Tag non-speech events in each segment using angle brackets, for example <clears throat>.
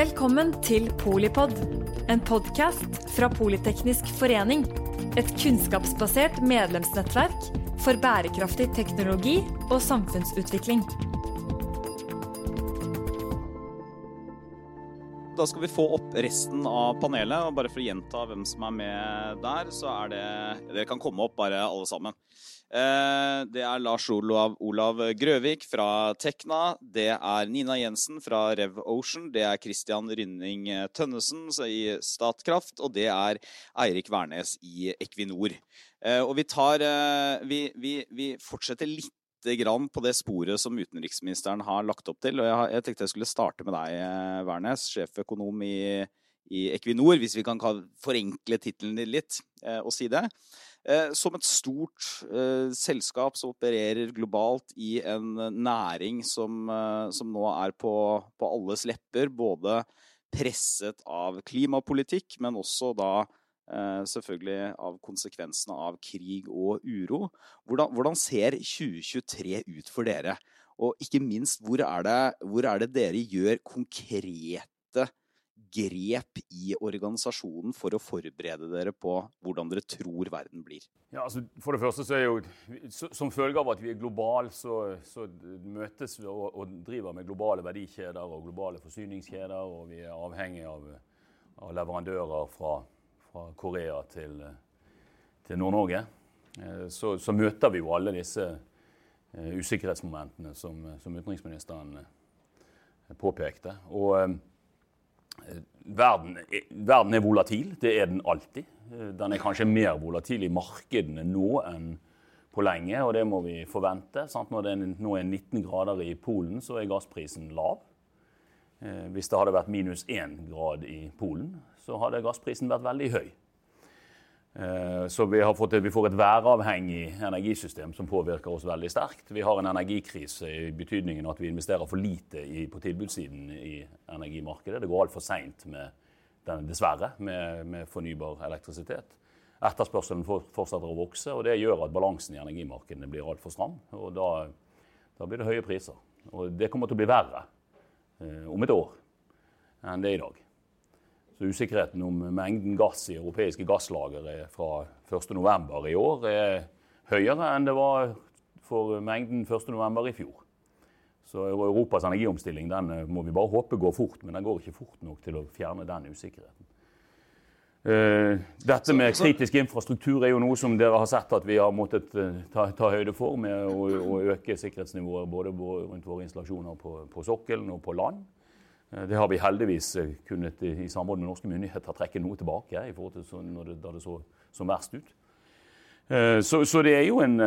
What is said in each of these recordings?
Velkommen til Polipod, en podkast fra Politeknisk forening. Et kunnskapsbasert medlemsnettverk for bærekraftig teknologi og samfunnsutvikling. Da skal vi få opp resten av panelet, og bare for å gjenta hvem som er med der, så er det Dere kan komme opp, bare alle sammen. Eh, det er Lars Olav, Olav Grøvik fra Tekna. Det er Nina Jensen fra Rev Ocean. Det er Christian Rynning Tønnesen i Statkraft. Og det er Eirik Wærnes i Equinor. Eh, og vi, tar, eh, vi, vi, vi fortsetter litt grann på det sporet som utenriksministeren har lagt opp til. Og jeg, jeg tenkte jeg skulle starte med deg, Wærnes, sjeføkonom i, i Equinor, hvis vi kan forenkle tittelen din litt og si det. Eh, som et stort eh, selskap som opererer globalt i en næring som, eh, som nå er på, på, alles lepper, både presset av klimapolitikk, men også da eh, selvfølgelig av konsekvensene av krig og uro. Hvordan, hvordan, ser 2023 ut for dere? Og ikke minst, hvor er det, hvor er det dere gjør konkrete grep i organisasjonen for å forberede dere på hvordan dere tror verden blir? Ja, altså, for det første så er jo, Som følge av at vi er globale, så, så, møtes vi og, og, driver med globale verdikjeder og globale forsyningskjeder. Og vi er avhengig av, av leverandører fra, fra, Korea til, til Nord-Norge. Eh, så, så, møter vi jo alle disse eh, usikkerhetsmomentene som, som utenriksministeren eh, påpekte. Og Verden, verden, er volatil. Det er den alltid. Den er kanskje mer volatil i markedene nå enn på lenge, og det må vi forvente. Sant? Når det nå er 19 grader i Polen, så er gassprisen lav. Hvis det hadde vært minus 1 grad i Polen, så hadde gassprisen vært veldig høy. Eh, så vi, fått, vi, får et væravhengig energisystem som påvirker oss veldig sterkt. Vi har en energikrise i betydningen at vi investerer for lite i, på tilbudssiden i energimarkedet. Det går altfor seint, dessverre, med, med, fornybar elektrisitet. Etterspørselen fortsetter å vokse, og det gjør at balansen i energimarkedene blir altfor stram. og da, da, blir det høye priser. Og det kommer til å bli verre eh, om et år enn det er i dag. Så usikkerheten om mengden gass i europeiske gasslagre fra 1.11. i år er høyere enn det var for mengden 1.11. i fjor. Så Europas energiomstilling den eh, må vi bare håpe går fort, men den går ikke fort nok til å fjerne den usikkerheten. Uh, dette med kritisk infrastruktur er jo noe som dere har sett at vi har måttet uh, ta, ta, høyde for med å, å øke sikkerhetsnivået både rundt våre installasjoner på, på sokkelen og på land. Eh, det har vi heldigvis eh, kunnet i samråd med norske myndigheter trekke noe tilbake i forhold til når det, da det så som verst ut. Eh, så, så, det er jo en,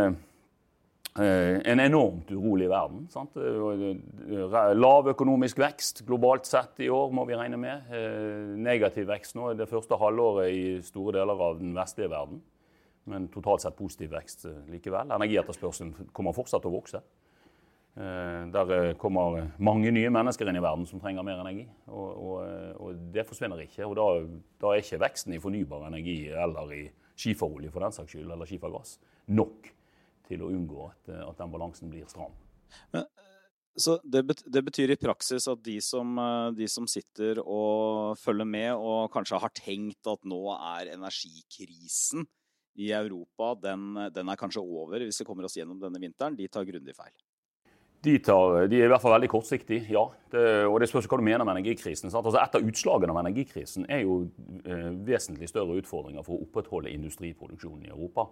en enormt urolig verden. Sant? Lav økonomisk vekst globalt sett i år, må vi regne med. Negativ vekst nå det første halvåret i store deler av den vestlige verden. Men totalt sett positiv vekst likevel. Energietterspørselen kommer fortsatt til å vokse. Eh, der eh, kommer mange nye mennesker inn i verden som trenger mer energi. Og, og, eh, og det forsvinner ikke. Og da, da, er ikke veksten i fornybar energi eller i skiferolje for den saks skyld, eller skifergass nok til å unngå at, at den balansen blir stram. Men, så det, det, betyr i praksis at de som, de som, sitter og følger med, og kanskje har tenkt at nå er energikrisen i Europa, den, den er kanskje over hvis vi kommer oss gjennom denne vinteren, de tar grundig feil? De, tar, de, er i hvert fall veldig kortsiktige, ja. Det, og det spørs hva du mener med energikrisen. Altså, et av utslagene av energikrisen er jo eh, vesentlig større utfordringer for å opprettholde industriproduksjonen i Europa.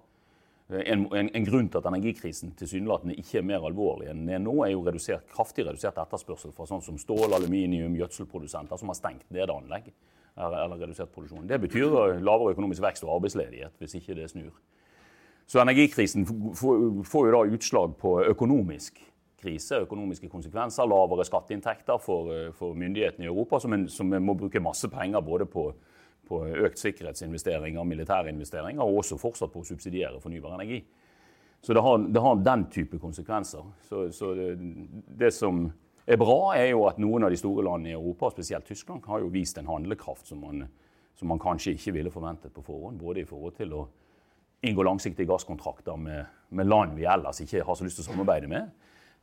Eh, en, en, en, grunn til at energikrisen tilsynelatende ikke er mer alvorlig enn nå, er jo redusert, kraftig redusert etterspørsel fra sånn som stål, aluminium, gjødselprodusenter som har stengt ned anlegg. Eller redusert produksjon. Det betyr lavere økonomisk vekst og arbeidsledighet hvis ikke det snur. Så energikrisen får jo da utslag på økonomisk krise, økonomiske konsekvenser, lavere skatteinntekter for, eh, for myndighetene i Europa, som, en, som må bruke masse penger både på, på økt sikkerhetsinvesteringer, militære investeringer, og også fortsatt på å subsidiere fornybar energi. Så det har, det har den type konsekvenser. Så, så det, det, som er bra, er jo at noen av de store landene i Europa, spesielt Tyskland, har jo vist en handlekraft som man, som man kanskje ikke ville forventet på forhånd. Både i forhold til å inngå langsiktige gasskontrakter med, med land vi ellers ikke har så lyst til å samarbeide med,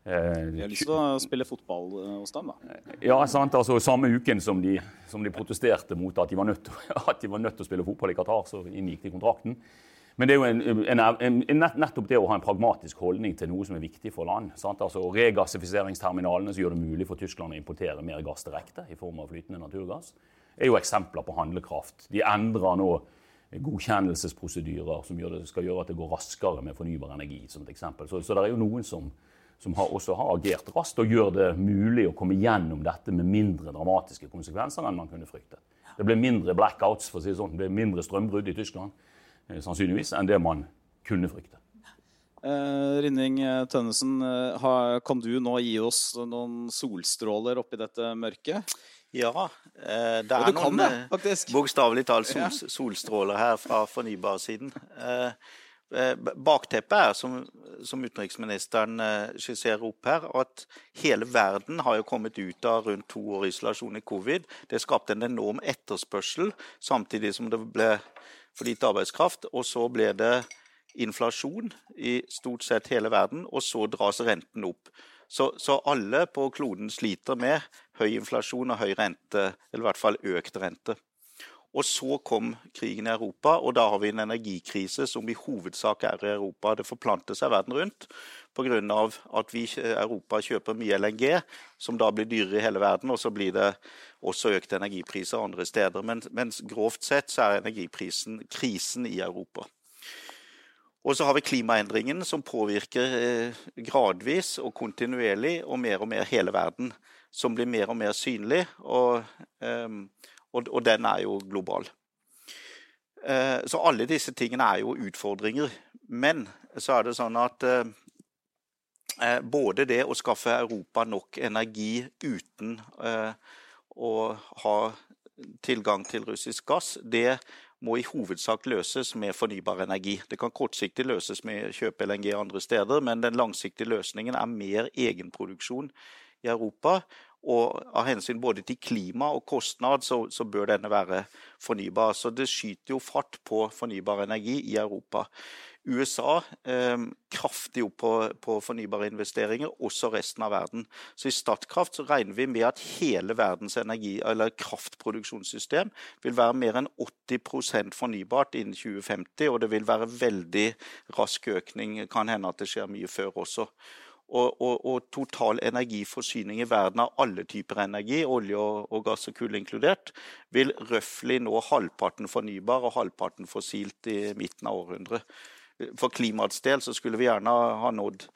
Vi har lyst til å spille fotball hos dem, da. Ja, sant. altså Samme uken som de, som de protesterte mot <laughs> at de, var nødt, til å spille fotball i Qatar, så inngikk de kontrakten. Men det er jo en, en, en, nettopp det å ha en pragmatisk holdning til noe som er viktig for land. Sant? Altså Regassifiseringsterminalene som gjør det mulig for Tyskland å importere mer gass direkte i form av flytende naturgass, er jo eksempler på handlekraft. De endrer nå godkjennelsesprosedyrer som det, skal gjøre at det går raskere med fornybar energi. som et eksempel. Så, så det er jo noen som, som har, også har agert raskt og gjør det mulig å komme gjennom dette med mindre dramatiske konsekvenser enn man kunne fryktet. Det ble mindre blackouts, for å si det sånn. Det ble mindre strømbrudd i Tyskland. Eh, sannsynligvis, enn det man kunne frykte. Eh, Rinning eh, Tønnesen, eh, kan du nå gi oss noen solstråler oppi dette mørket? Ja, eh, det er noen det, bokstavelig talt sol, solstråler her fra fornybarsiden. Eh, Bakteppet er, som, som, utenriksministeren skisserer opp her, at hele verden har jo kommet ut av rundt to år isolasjon i covid. Det skapte en enorm etterspørsel, samtidig som det ble for lite arbeidskraft. Og så ble det inflasjon i stort sett hele verden, og så dras renten opp. Så, så, alle på kloden sliter med høy inflasjon og høy rente, eller i hvert fall økt rente. Og så kom krigen i Europa, og da har vi en energikrise som i hovedsak er i Europa. Det forplanter seg verden rundt pga. at vi Europa kjøper mye LNG, som da blir dyrere i hele verden. Og så blir det også økte energipriser andre steder. Men, mens grovt sett så er energiprisen krisen i Europa. Og så har vi klimaendringen som påvirker eh, gradvis og kontinuerlig og mer og mer hele verden. Som blir mer og mer synlig, og, ehm, og, og den er jo global. Eh, så alle disse tingene er jo utfordringer. Men så er det sånn at eh, både det å skaffe Europa nok energi uten å ha tilgang til russisk gass, det må i hovedsak løses med fornybar energi. Det kan kortsiktig løses med kjøpe LNG andre steder, men den langsiktige løsningen er mer egenproduksjon i Europa. Og av hensyn både til klima og kostnad, så, så, bør denne være fornybar. Så det skyter jo fart på fornybar energi i Europa. USA eh, kraftig opp på, på, fornybare investeringer, også resten av verden. Så I Statkraft så regner vi med at hele verdens energi, eller kraftproduksjonssystem vil være mer enn 80% fornybart innen 2050. Og det vil være veldig rask økning. Kan hende at det skjer mye før også. Og, og, og, total energiforsyning i verden av alle typer energi, olje og, og gass og kull inkludert, vil røftlig nå halvparten fornybar og halvparten fossilt i midten av århundret. For klimaets del så skulle vi gjerne ha nådd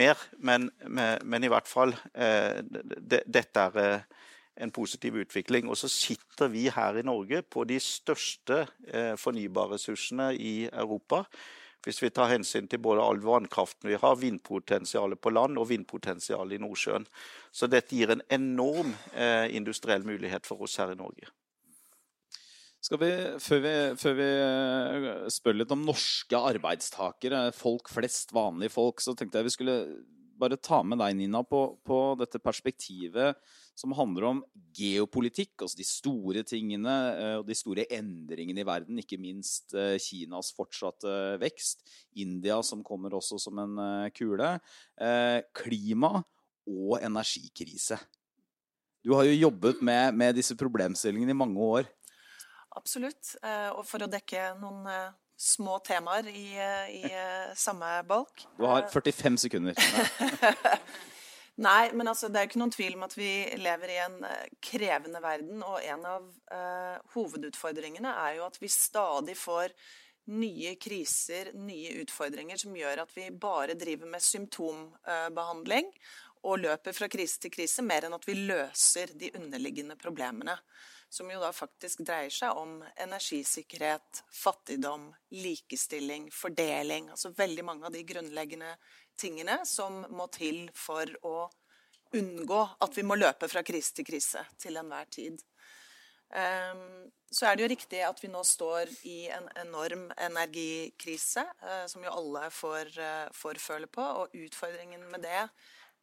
mer, men, men i hvert fall eh, Dette er eh, en positiv utvikling. Og så sitter vi her i Norge på de største eh, fornybarressursene i Europa. Hvis vi tar hensyn til både all vannkraften vi har, vindpotensialet på land og vindpotensialet i Nordsjøen. Så dette gir en enorm industriell mulighet for oss her i Norge. Vi, før, vi, før, vi, eh, spør litt om norske arbeidstakere, folk flest, vanlige folk, så tenkte jeg vi skulle bare ta med deg, Nina, på, på dette perspektivet som handler om geopolitikk, altså de store tingene eh, og de store endringene i verden. Ikke minst eh, Kinas fortsatte vekst. India som kommer også som en kule. Klima og energikrise. Du har jo jobbet med, med disse problemstillingene i mange år. Absolutt. Eh, og for å dekke noen eh, små temaer i, eh, i samme balk. Du har 45 sekunder. <laughs> Nei, men altså, det er ikke noen tvil om at vi lever i en krevende verden. Og en av uh, hovedutfordringene er jo at vi stadig får nye kriser, nye utfordringer, som gjør at vi bare driver med symptombehandling og løper fra krise til krise, mer enn at vi løser de underliggende problemene som jo da faktisk dreier seg om energisikkerhet, fattigdom, likestilling, fordeling. Altså veldig mange av de grunnleggende tingene som må til for å unngå at vi må løpe fra krise til krise til enhver tid. Ehm, så er det jo riktig at vi nå står i en enorm energikrise, eh, som jo alle får, eh, får føle på. Og utfordringen med det,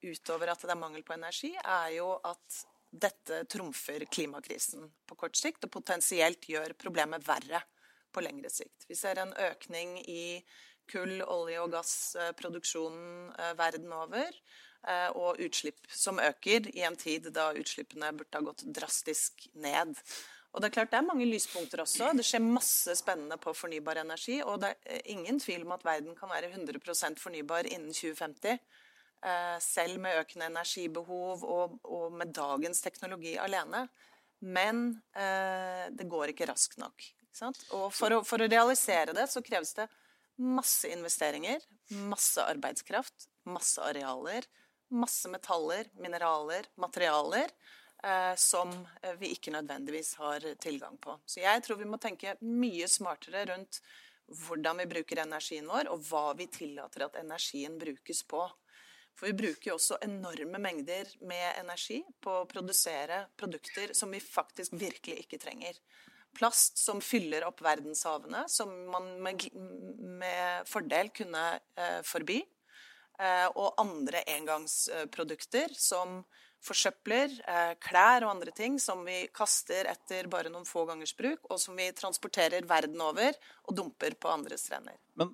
utover at det er mangel på energi, er jo at dette trumfer klimakrisen på kort sikt, og potensielt gjør problemet verre på lengre sikt. Vi ser en økning i kull-, olje- og gassproduksjonen eh, verden over. og utslipp som øker i en tid da utslippene burde ha gått drastisk ned. Og Det er klart det er mange lyspunkter også. Det skjer masse spennende på fornybar energi. Og det er ingen tvil om at verden kan være 100% fornybar innen 2050. Eh, selv med økende energibehov og, og med dagens teknologi alene. Men eh, det går ikke raskt nok. Ikke og for å, for å, realisere det, så kreves det masse investeringer, masse arbeidskraft, masse arealer, masse metaller, mineraler, materialer eh, som vi ikke nødvendigvis har tilgang på. Så jeg tror vi må tenke mye smartere rundt hvordan vi bruker energien vår, og hva vi tillater at energien brukes på. For vi bruker jo også enorme mengder med energi på å produsere produkter som vi faktisk virkelig ikke trenger. Plast som fyller opp verdenshavene, som man med, med fordel kunne eh, forby. Eh, og andre engangsprodukter som forsøpler eh, klær og andre ting som vi kaster etter bare noen få gangers bruk, og som vi transporterer verden over og dumper på andre strender. Men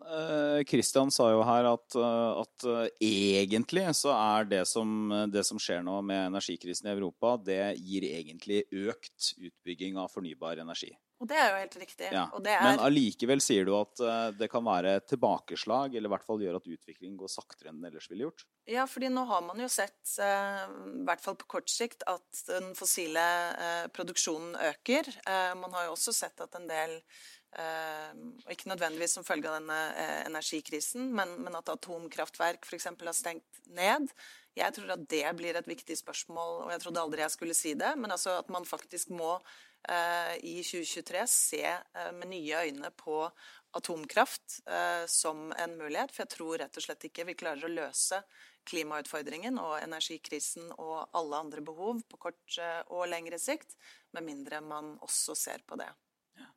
Kristian eh, sa jo her at, eh, at uh, egentlig så er det som, det som, skjer nå med energikrisen i Europa, det gir egentlig økt utbygging av fornybar energi. Og det er jo helt riktig. Ja. Er... Men allikevel sier du at uh, det kan være tilbakeslag, eller i hvert fall gjøre at utviklingen går saktere enn den ellers ville gjort? Ja, fordi nå har man jo sett, uh, i hvert fall på kort sikt, at den fossile uh, produksjonen øker. man har jo også sett at en del og ikke nødvendigvis som følge av denne energikrisen, men, men at atomkraftverk f.eks. har stengt ned. Jeg tror at det blir et viktig spørsmål, og jeg trodde aldri jeg skulle si det, men altså at man faktisk må Eh, i 2023 se eh, med nye øyne på atomkraft eh, som en mulighet. For jeg tror rett og slett ikke vi klarer å løse klimautfordringen og energikrisen og alle andre behov på kort og lengre sikt, med mindre man også ser på det. Ja.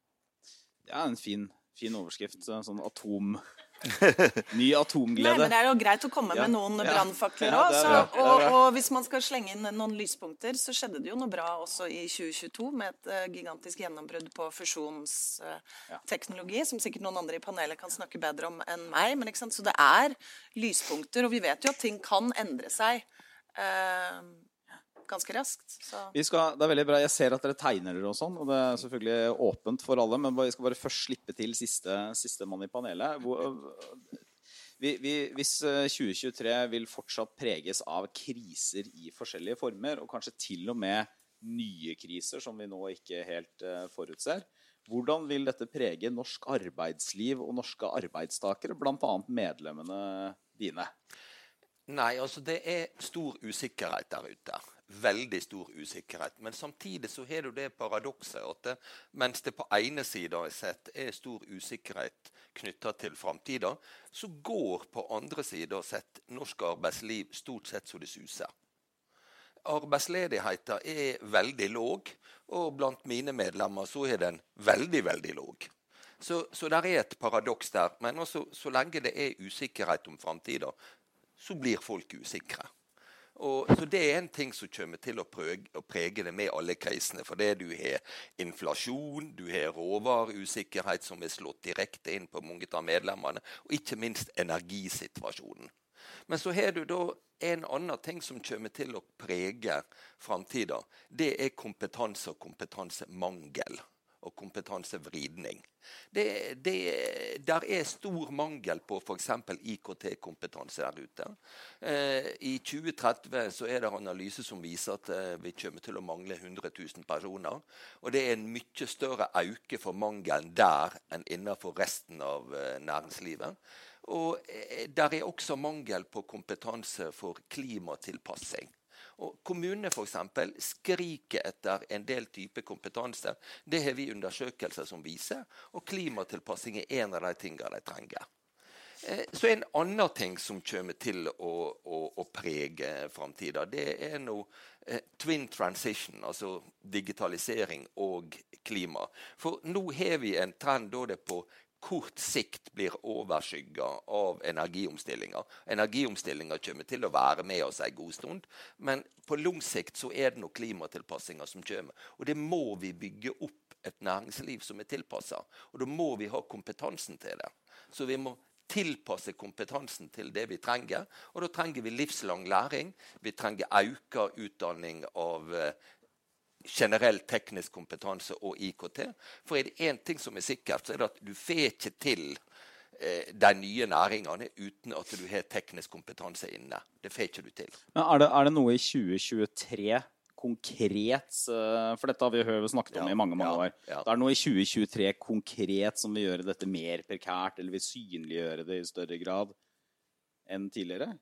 Det er en fin, fin overskrift. Sånn atom <laughs> Ny atomglede. Nei, men Det er jo greit å komme ja. med noen brannfakler òg. Ja, og, og, hvis man skal slenge inn noen lyspunkter, så skjedde det jo noe bra også i 2022 med et uh, gigantisk gjennombrudd på fusjonsteknologi, uh, som sikkert noen andre i panelet kan snakke bedre om enn meg. Men, Så det er lyspunkter, og vi vet jo at ting kan endre seg. Uh, ganske raskt. Skal, det er veldig bra. Jeg ser at dere tegner dere og sånn, og det er selvfølgelig åpent for alle. Men vi skal bare først slippe til siste, siste mann i panelet. Hvor, vi, vi, hvis 2023 eh, vil fortsatt preges av kriser i forskjellige former, og kanskje til og med nye kriser som vi nå ikke helt uh, forutser, hvordan vil dette prege norsk arbeidsliv og norske arbeidstakere, bl.a. medlemmene dine? Nei, altså det er stor usikkerhet der ute veldig stor usikkerhet. Men samtidig så har du det paradokset at det, mens det på ene sida er stor usikkerhet knytta til framtida, så går på andre sida sett norsk arbeidsliv stort sett så det suser. Arbeidsledigheten er veldig låg, og blant mine medlemmer så er den veldig, veldig låg. Så, så det er et paradoks der. Men også, så lenge det er usikkerhet om framtida, så blir folk usikre. Og, så Det er en ting som kommer til å prege, å prege det med alle krisene. For det du har inflasjon, du har råvareusikkerhet som er slått direkte inn på mange av medlemmene, og ikke minst energisituasjonen. Men så har du da en annen ting som kommer til å prege framtida. Det er kompetanse og kompetansemangel og kompetansevridning. Det, det, der er stor mangel på f.eks. IKT-kompetanse der ute. Eh, I 2030 så er det analyse som viser at eh, vi kommer til å mangle 100 000 personer. Og det er en mye større auke for mangelen der enn innenfor resten av eh, næringslivet. Og eh, der er også mangel på kompetanse for klimatilpassing. Og Kommunene for eksempel, skriker etter en del type kompetanse. Det har vi undersøkelser som viser. Og klimatilpassing er en av de tingene de trenger. Eh, så En annen ting som kommer til å, å, å prege framtida, det er noe eh, twin transition, altså digitalisering og klima. For nå har vi en trend da det på kort sikt blir overskygga av energiomstillinga. Energiomstillinga kommer til å være med oss en god stund, men på lang sikt så er det noen klimatilpassinger som kommer. Og det må vi bygge opp et næringsliv som er tilpassa. Og da må vi ha kompetansen til det. Så vi må tilpasse kompetansen til det vi trenger. Og da trenger vi livslang læring. Vi trenger auka utdanning av eh, generell teknisk kompetanse og IKT. For er det én ting som er sikkert, så er det at du får ikke til eh, de nye næringene uten at du har teknisk kompetanse inne. Det får ikke du til. Men er det, er det noe i 2023 konkret For dette har vi snakket om ja, i mange mange år. Ja, ja. Det er noe i 2023 konkret som vil gjøre dette mer prekært, eller vil synliggjøre det i større grad enn tidligere?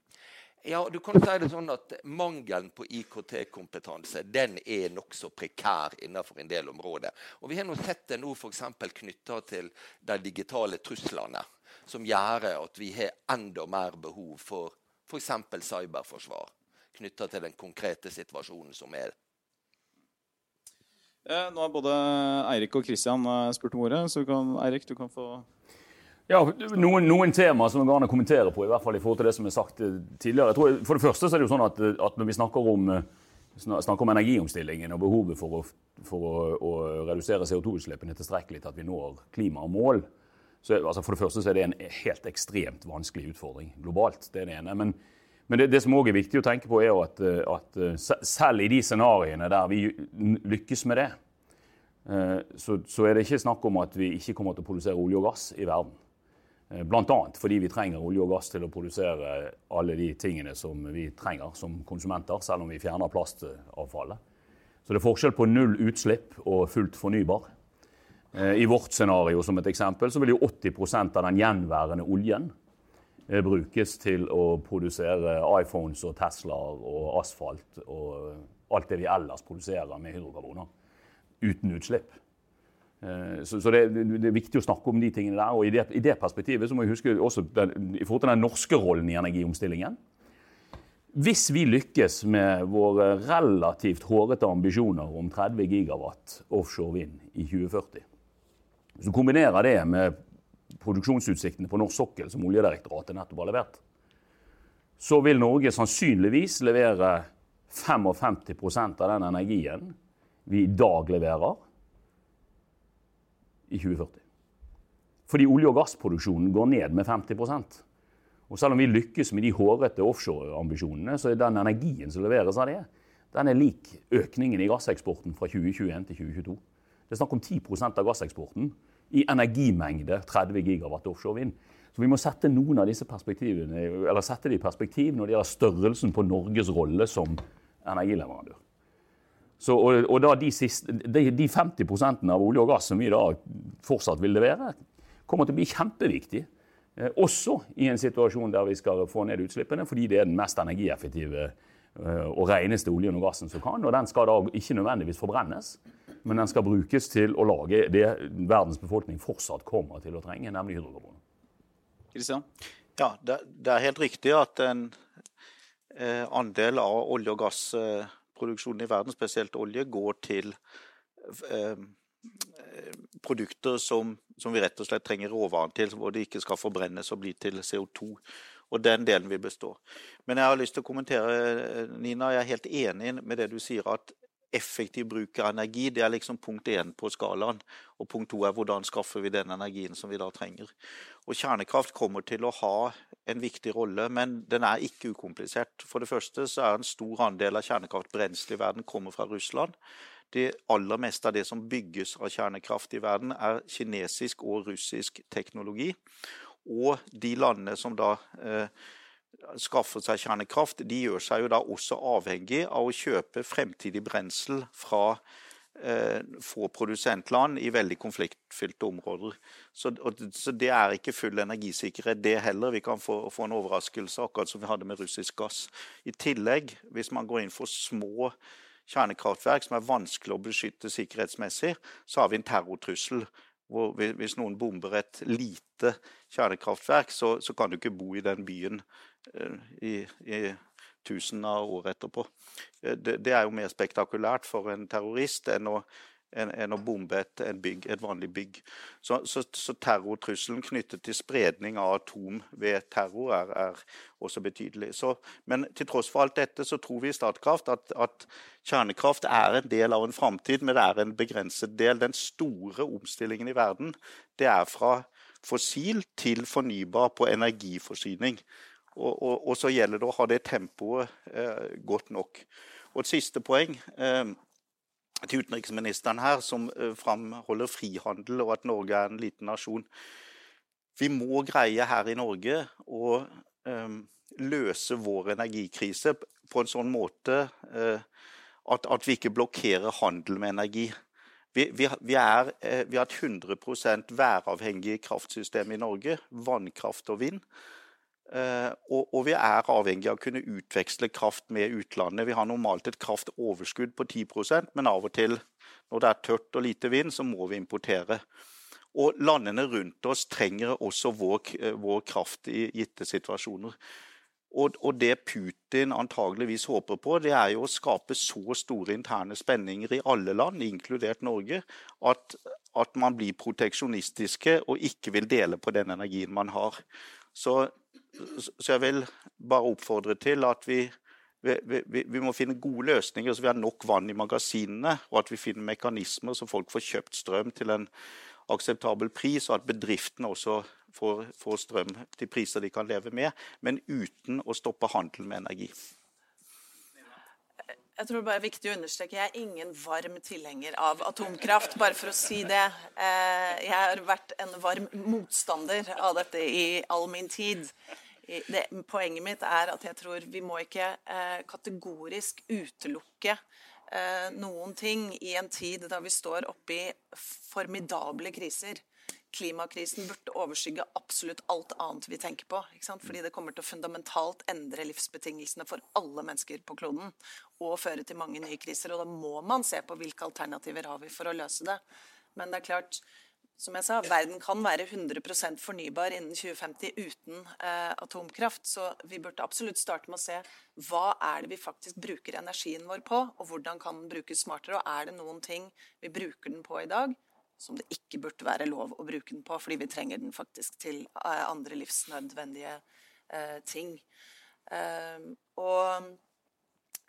Ja, du kan si det sånn at Mangelen på IKT-kompetanse den er nokså prekær innenfor en del områder. Og Vi har nå sett det nå f.eks. knytta til de digitale truslene, som gjør at vi har enda mer behov for f.eks. cyberforsvar knytta til den konkrete situasjonen som er. Eh, nå har både Eirik og Kristian eh, spurt om ordet, så kan, Eirik, du kan få ja, noen, noen tema som det går an å kommentere på, i hvert fall i forhold til det som er sagt eh, tidligere. Jeg tror, for det første så er det jo sånn at, at når vi snakker om, snakker om, energiomstillingen og behovet for å, for å, å redusere CO2-utslippene tilstrekkelig til at vi når klimamål, så altså for det første så er det en helt ekstremt vanskelig utfordring globalt. Det er det ene. Men men det, det som òg er viktig å tenke på, er at, eh, at, eh, selv i de scenarioene der vi lykkes med det, eh, så, så, er det ikke snakk om at vi ikke kommer til å produsere olje og gass i verden. Bl.a. fordi vi trenger olje og gass til å produsere alle de tingene som vi trenger som konsumenter, selv om vi fjerner plastavfallet. Så det er forskjell på null utslipp og fullt fornybar. I vårt scenario som et eksempel, så vil jo 80% av den gjenværende oljen Eh, brukes til å produsere iPhones og Teslaer og asfalt og alt det vi ellers produserer med hydrokarboner. Uten utslipp. Eh, så, det, er viktig å snakke om de tingene der. Og i det, i det perspektivet så må vi huske også den, i forhold til den norske rollen i energiomstillingen. Hvis vi lykkes med våre relativt hårete ambisjoner om 30 gigawatt offshore vind i 2040, så kombinerer det med produksjonsutsiktene på norsk sokkel som Oljedirektoratet nettopp har levert, så vil Norge sannsynligvis levere 55% av den energien vi i dag leverer, i 2040. Fordi olje- og gassproduksjonen går ned med 50% Og selv om vi lykkes med de hårete offshoreambisjonene, så er den energien som leveres av det, den er lik økningen i gasseksporten fra 2021 til 2022. Det er snakk om 10% av gasseksporten i energimengde 30 gigawatt offshore vind. Så vi må sette noen av disse perspektivene, eller sette det i perspektiv når det gjelder størrelsen på Norges rolle som energileverandør. Så, og, og da de, siste, de, de 50 av olje og gass som vi da fortsatt vil levere, kommer til å bli kjempeviktig. Eh, også i en situasjon der vi skal få ned utslippene, fordi det er den mest energieffektive eh, og reneste oljen og gassen som kan. Og den skal da ikke nødvendigvis forbrennes men den skal brukes til å lage det verdens befolkning fortsatt kommer til å trenge, nemlig hydrokarboner. Kristian? Ja, det, det, er helt riktig at en eh, andel av olje- og gassproduksjonen i verden, spesielt olje, går til eh, produkter som, som, vi rett og slett trenger råvaren til, hvor det ikke skal forbrennes og bli til CO2. Og den delen vil bestå. Men jeg har lyst til å kommentere, eh, Nina. Jeg er helt enig med det du sier, at effektiv bruk av energi. Det er liksom punkt én på skalaen. Og punkt to er hvordan skaffer vi den energien som vi da trenger. Og Kjernekraft kommer til å ha en viktig rolle, men den er ikke ukomplisert. For det første så er en stor andel av kjernekraftbrensel i verden kommer fra Russland. Det aller meste av det som bygges av kjernekraft i verden, er kinesisk og russisk teknologi. Og de landene som da eh, skaffer seg kjernekraft, de gjør seg jo da også avhengig av å kjøpe fremtidig brensel fra eh, få produsentland i veldig konfliktfylte områder. Så, og, så, det er ikke full energisikkerhet, det heller. Vi kan få, få, en overraskelse, akkurat som vi hadde med russisk gass. I tillegg, hvis man går inn for små kjernekraftverk som er vanskelig å beskytte sikkerhetsmessig, så har vi en terrortrussel hvor hvis noen bomber et lite kjernekraftverk, så, så kan du ikke bo i den byen i, i tusen av år etterpå. Eh, det, det, er jo mer spektakulært for en terrorist enn å enn, enn å bombe et, bygg, et vanlig bygg. Så, så, så, terrortrusselen knyttet til spredning av atom ved terror er, er også betydelig. Så, men til tross for alt dette så tror vi i Statkraft at, at kjernekraft er en del av en framtid, men det er en begrenset del. Den store omstillingen i verden det er fra fossil til fornybar på energiforsyning. Og, og, og, så gjelder det å ha det tempoet eh, godt nok. Og et siste poeng eh, til utenriksministeren her, som eh, framholder frihandel og at Norge er en liten nasjon. Vi må greie her i Norge å eh, løse vår energikrise på en sånn måte eh, at, at, vi ikke blokkerer handel med energi. Vi, vi, vi, er, eh, vi har et 100 væravhengig kraftsystem i Norge. Vannkraft og vind. Eh, og, og, vi er avhengig av å kunne utveksle kraft med utlandet. Vi har normalt et kraftoverskudd på 10% men av og til når det er tørt og lite vind, så må vi importere. Og landene rundt oss trenger også vår, eh, vår kraft i gitte situasjoner. Og, og, det Putin antageligvis håper på, det er jo å skape så store interne spenninger i alle land, inkludert Norge, at, at man blir proteksjonistiske og ikke vil dele på den energien man har. Så så jeg vil bare oppfordre til at vi, vi, vi, må finne gode løsninger, så vi har nok vann i magasinene, og at vi finner mekanismer så folk får kjøpt strøm til en akseptabel pris, og at bedriftene også får, får strøm til priser de kan leve med, men uten å stoppe handel med energi. Jeg tror det er viktig å understreke Jeg er ingen varm tilhenger av atomkraft, bare for å si det. Eh, jeg har vært en varm motstander av dette i all min tid. Det, poenget mitt er at jeg tror vi må ikke eh, kategorisk utelukke eh, noen ting i en tid da vi står oppi formidable kriser klimakrisen burde overskygge absolutt alt annet vi tenker på. Fordi det kommer til å fundamentalt endre livsbetingelsene for alle mennesker på kloden. Og føre til mange nye kriser. Og da må man se på hvilke alternativer har vi for å løse det. Men det er klart, som jeg sa, verden kan være 100% fornybar innen 2050 uten eh, atomkraft. Så vi burde absolutt starte med å se hva er det vi faktisk bruker energien vår på, og hvordan kan den brukes smartere. Og er det noen ting vi bruker den på i dag som det ikke burde være lov å bruke den på, fordi vi trenger den faktisk til eh, andre livsnødvendige eh, ting. Eh, og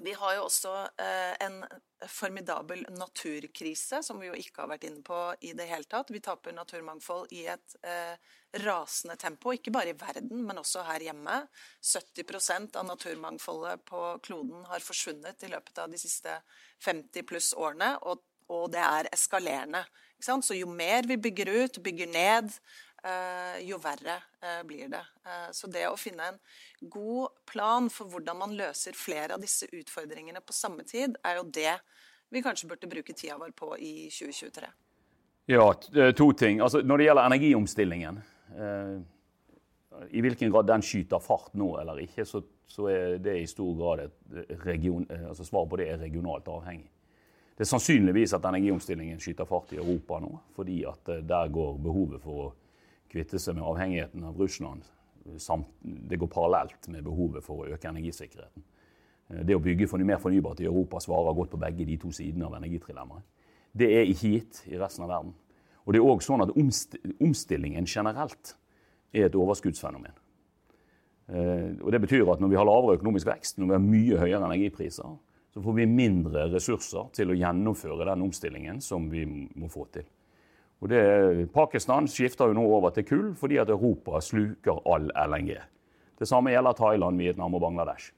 vi har jo også eh, en formidabel naturkrise, som vi jo ikke har vært inne på i det hele tatt. Vi taper naturmangfold i et eh, rasende tempo, ikke bare i verden, men også her hjemme. 70% av naturmangfoldet på kloden har forsvunnet i løpet av de siste 50 pluss årene, og, og det er eskalerende. Så jo mer vi bygger ut, bygger ned, jo verre eh, blir det. Eh, så det å finne en god plan for hvordan man løser flere av disse utfordringene på samme tid, er jo det vi kanskje burde bruke tida vår på i 2023. Ja, to ting. Altså, når det gjelder energiomstillingen I hvilken grad den skyter fart nå eller ikke, så, så er det i stor grad et region, altså Svaret på det er regionalt avhengig. Det er sannsynligvis at energiomstillingen skyter fart i Europa nå, fordi at eh, der går behovet for å kvitte seg med avhengigheten av Russland det går parallelt med behovet for å øke energisikkerheten. Eh, det å bygge for mer fornybart i Europa svarer godt på begge de to sidene av energitrilemmaet. Det er ikke gitt i resten av verden. Og det er òg sånn at omstillingen generelt er et overskuddsfenomen. Eh, og Det betyr at når vi har lavere økonomisk vekst, når vi har mye høyere energipriser, så får vi mindre ressurser til å gjennomføre den omstillingen som vi må få til. Og det, Pakistan skifter jo nå over til kull fordi at Europa sluker all LNG. Det samme gjelder Thailand, Vietnam og Bangladesh.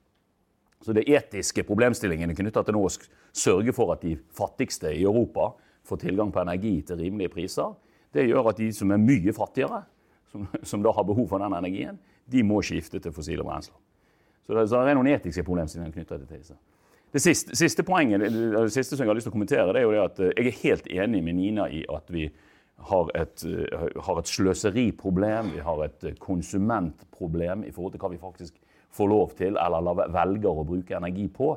Så det etiske problemstillingene knytta til nå å sørge for at de fattigste i Europa får tilgang på energi til rimelige priser, det gjør at de som er mye fattigere, som, som da har behov for den energien, de må skifte til fossile brensler. Så det, så det er noen etiske problemstillinger knytta til disse. Det siste, siste, poenget, det siste som jeg har lyst til å kommentere, det er jo det at eh, jeg er helt enig med Nina i at vi har et, eh, har et sløseriproblem, vi har et eh, konsumentproblem i forhold til hva vi faktisk får lov til eller velger å bruke energi på.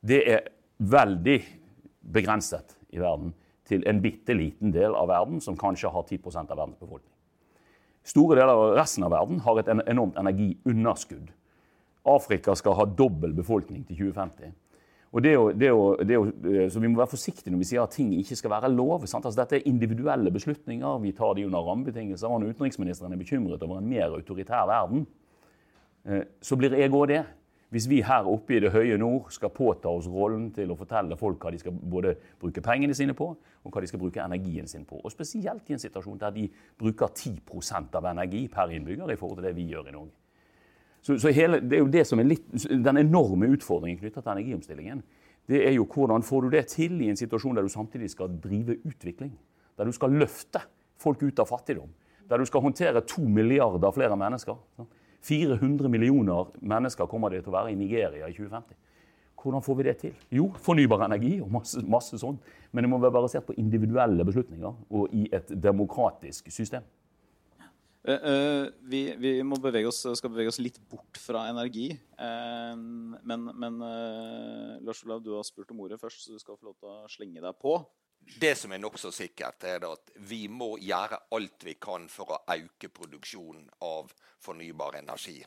Det er veldig begrenset i verden til en bitte liten del av verden, som kanskje har 10 av verdens befolkning. Store deler av resten av verden har et enormt energiunderskudd. Afrika skal ha dobbel befolkning til 2050. Og det å, det å, det å, eh, så Vi må være forsiktige når vi sier at ting ikke skal være lov. Altså, dette er individuelle beslutninger. Vi tar de under rammebetingelser. Og når utenriksministeren er bekymret over en mer autoritær verden, eh, så blir jeg òg det. Hvis vi her oppe i det høye nord skal påta oss rollen til å fortelle folk hva de skal både bruke pengene sine på, og hva de skal bruke energien sin på, og spesielt i en situasjon der de bruker 10% av energi per innbygger i forhold til det vi gjør i Norge. Så, så hele, det er jo det som er litt, Den enorme utfordringen knytta til energiomstillingen, det er jo hvordan får du det til i en situasjon der du samtidig skal drive utvikling? Der du skal løfte folk ut av fattigdom? Der du skal håndtere to milliarder flere mennesker? 400 millioner mennesker kommer det til å være i Nigeria i 2050. Hvordan får vi det til? Jo, fornybar energi og masse, masse sånt. Men det må være basert på individuelle beslutninger og i et demokratisk system. Uh, uh, vi, vi bevege oss, skal bevege oss litt bort fra energi. Uh, men, men Lars Olav, du har spurt om ordet først, så du skal få lov til å slenge deg på. Det som er nokså sikkert, er at vi må gjøre alt vi kan for å øke produksjonen av fornybar energi.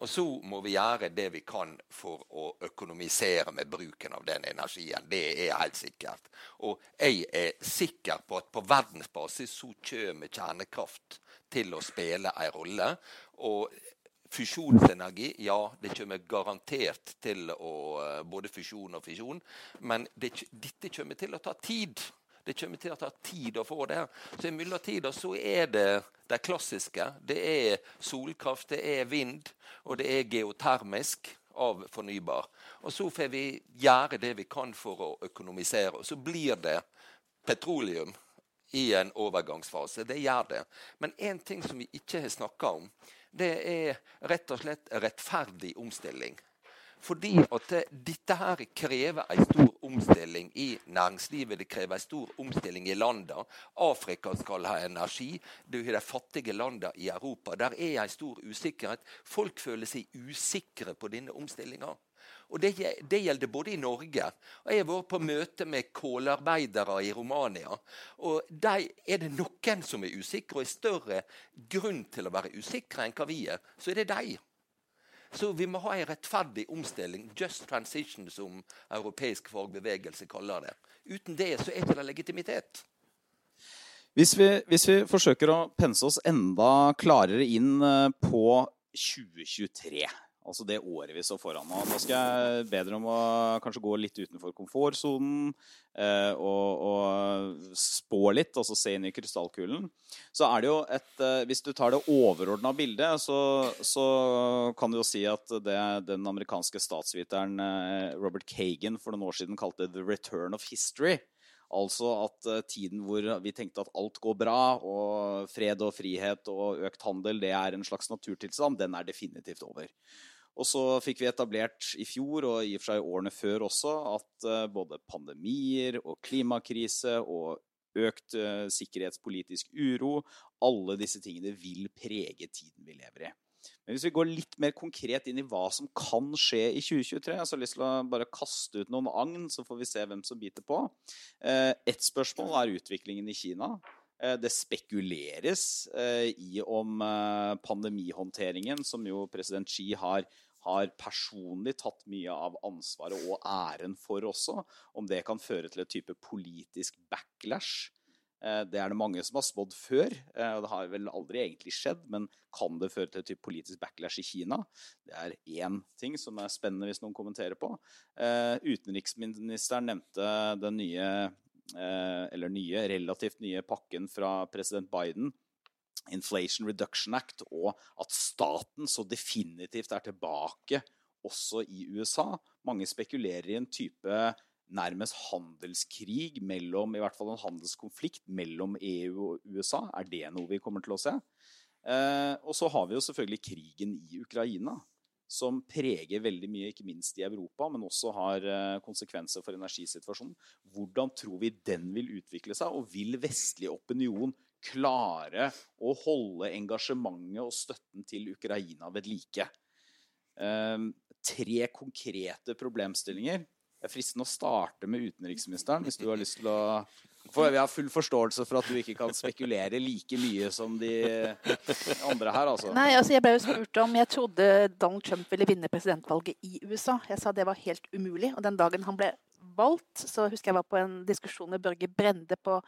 Og så må vi gjøre det vi kan for å økonomisere med bruken av den energien. Det er helt sikkert. Og jeg er sikker på at på verdensbasis så kommer kjernekraft til å spille en rolle. Og Fusjonsenergi, ja, det kommer garantert til å Både fusjon og fisjon. Men det, dette kommer til å ta tid. Det kommer til å ta tid å få det. Så I mellomtida så er det det klassiske. Det er solkraft, det er vind, og det er geotermisk av fornybar. Og så får vi gjøre det vi kan for å økonomisere. Og så blir det petroleum i en overgangsfase. Det gjør det. Men én ting som vi ikke har snakka om, det er rett og slett rettferdig omstilling. Fordi at dette her krever en stor omstilling i næringslivet. Det krever en stor omstilling i landene. Afrika skal ha energi. Du har de fattige landene i Europa. Der er en stor usikkerhet. Folk føler seg usikre på denne omstillinga. Og det, det, gjelder både i Norge. Og Jeg har vært på møte med kålarbeidere i Romania. og de er det noen som er usikre, og i større grunn til å være usikre enn hva vi er. Så er det de. Så vi må ha en rettferdig omstilling. Just transition, som europeisk fagbevegelse kaller det. Uten det så er det ikke legitimitet. Hvis vi, hvis vi, forsøker å pense oss enda klarere inn eh, på 2023 Altså det året vi står foran nå. Da skal jeg be dere om å kanskje gå litt utenfor komfortsonen eh, og, og, spå litt, altså se inn i krystallkulen. Så er det jo et eh, Hvis du tar det overordna bildet, så, så, kan du jo si at det den amerikanske statsviteren eh, Robert Kagan for noen år siden kalte 'the return of history'. Altså at uh, tiden hvor vi tenkte at alt går bra, og fred og frihet og økt handel det er en slags naturtilstand, den er definitivt over. Og så fikk vi etablert i fjor, og i og for seg årene før også, at uh, både pandemier og klimakrise og økt uh, sikkerhetspolitisk uro, alle disse tingene vil prege tiden vi lever i. Men hvis vi går litt mer konkret inn i hva som kan skje i 2023, så har jeg lyst til å bare kaste ut noen agn, så får vi se hvem som biter på. Eh, ett spørsmål er utviklingen i Kina. Eh, det spekuleres eh, i om pandemihåndteringen, som jo president Xi har, har personlig tatt mye av ansvaret og æren for også, om det kan føre til et type politisk backlash det er det mange som har spådd før, eh, og det har vel aldri egentlig skjedd. Men kan det føre til et politisk backlash i Kina? Det er én ting som er spennende hvis noen kommenterer på. Eh, utenriksministeren nevnte den nye, eller nye, relativt nye pakken fra president Biden. Inflation Reduction Act, og at staten så definitivt er tilbake også i USA. Mange spekulerer i en type nærmest handelskrig mellom, i hvert fall en handelskonflikt mellom EU og USA. Er det noe vi kommer til å se? Eh, og så har vi jo selvfølgelig krigen i Ukraina, som preger veldig mye, ikke minst i Europa, men også har eh, konsekvenser for energisituasjonen. Hvordan tror vi den vil utvikle seg, og vil vestlig opinion klare å holde engasjementet og støtten til Ukraina ved like? Eh, tre konkrete problemstillinger det er fristende å starte med utenriksministeren, hvis du har lyst til å for Vi har full forståelse for at du ikke kan spekulere like mye som de andre her. altså. Nei, altså Jeg ble jo spurt om jeg trodde Donald Trump ville vinne presidentvalget i USA. Jeg sa det var helt umulig. Og den dagen han ble valgt, så husker jeg var på en diskusjon med Børge Brende på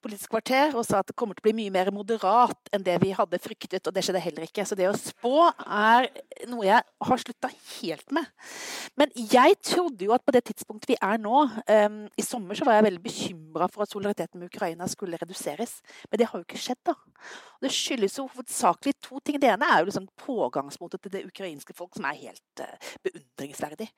Politisk kvarter og sa at det kommer til å bli mye mer moderat enn det vi hadde fryktet. Og det skjedde heller ikke. Så det å spå er noe jeg har slutta helt med. Men jeg trodde jo at på det tidspunktet vi er nå um, I sommer så var jeg veldig bekymra for at solidariteten med Ukraina skulle reduseres. Men det har jo ikke skjedd, da. Og det skyldes jo hovedsakelig to ting. Det ene er jo liksom pågangsmotet til det ukrainske folk, som er helt uh, beundringsverdig.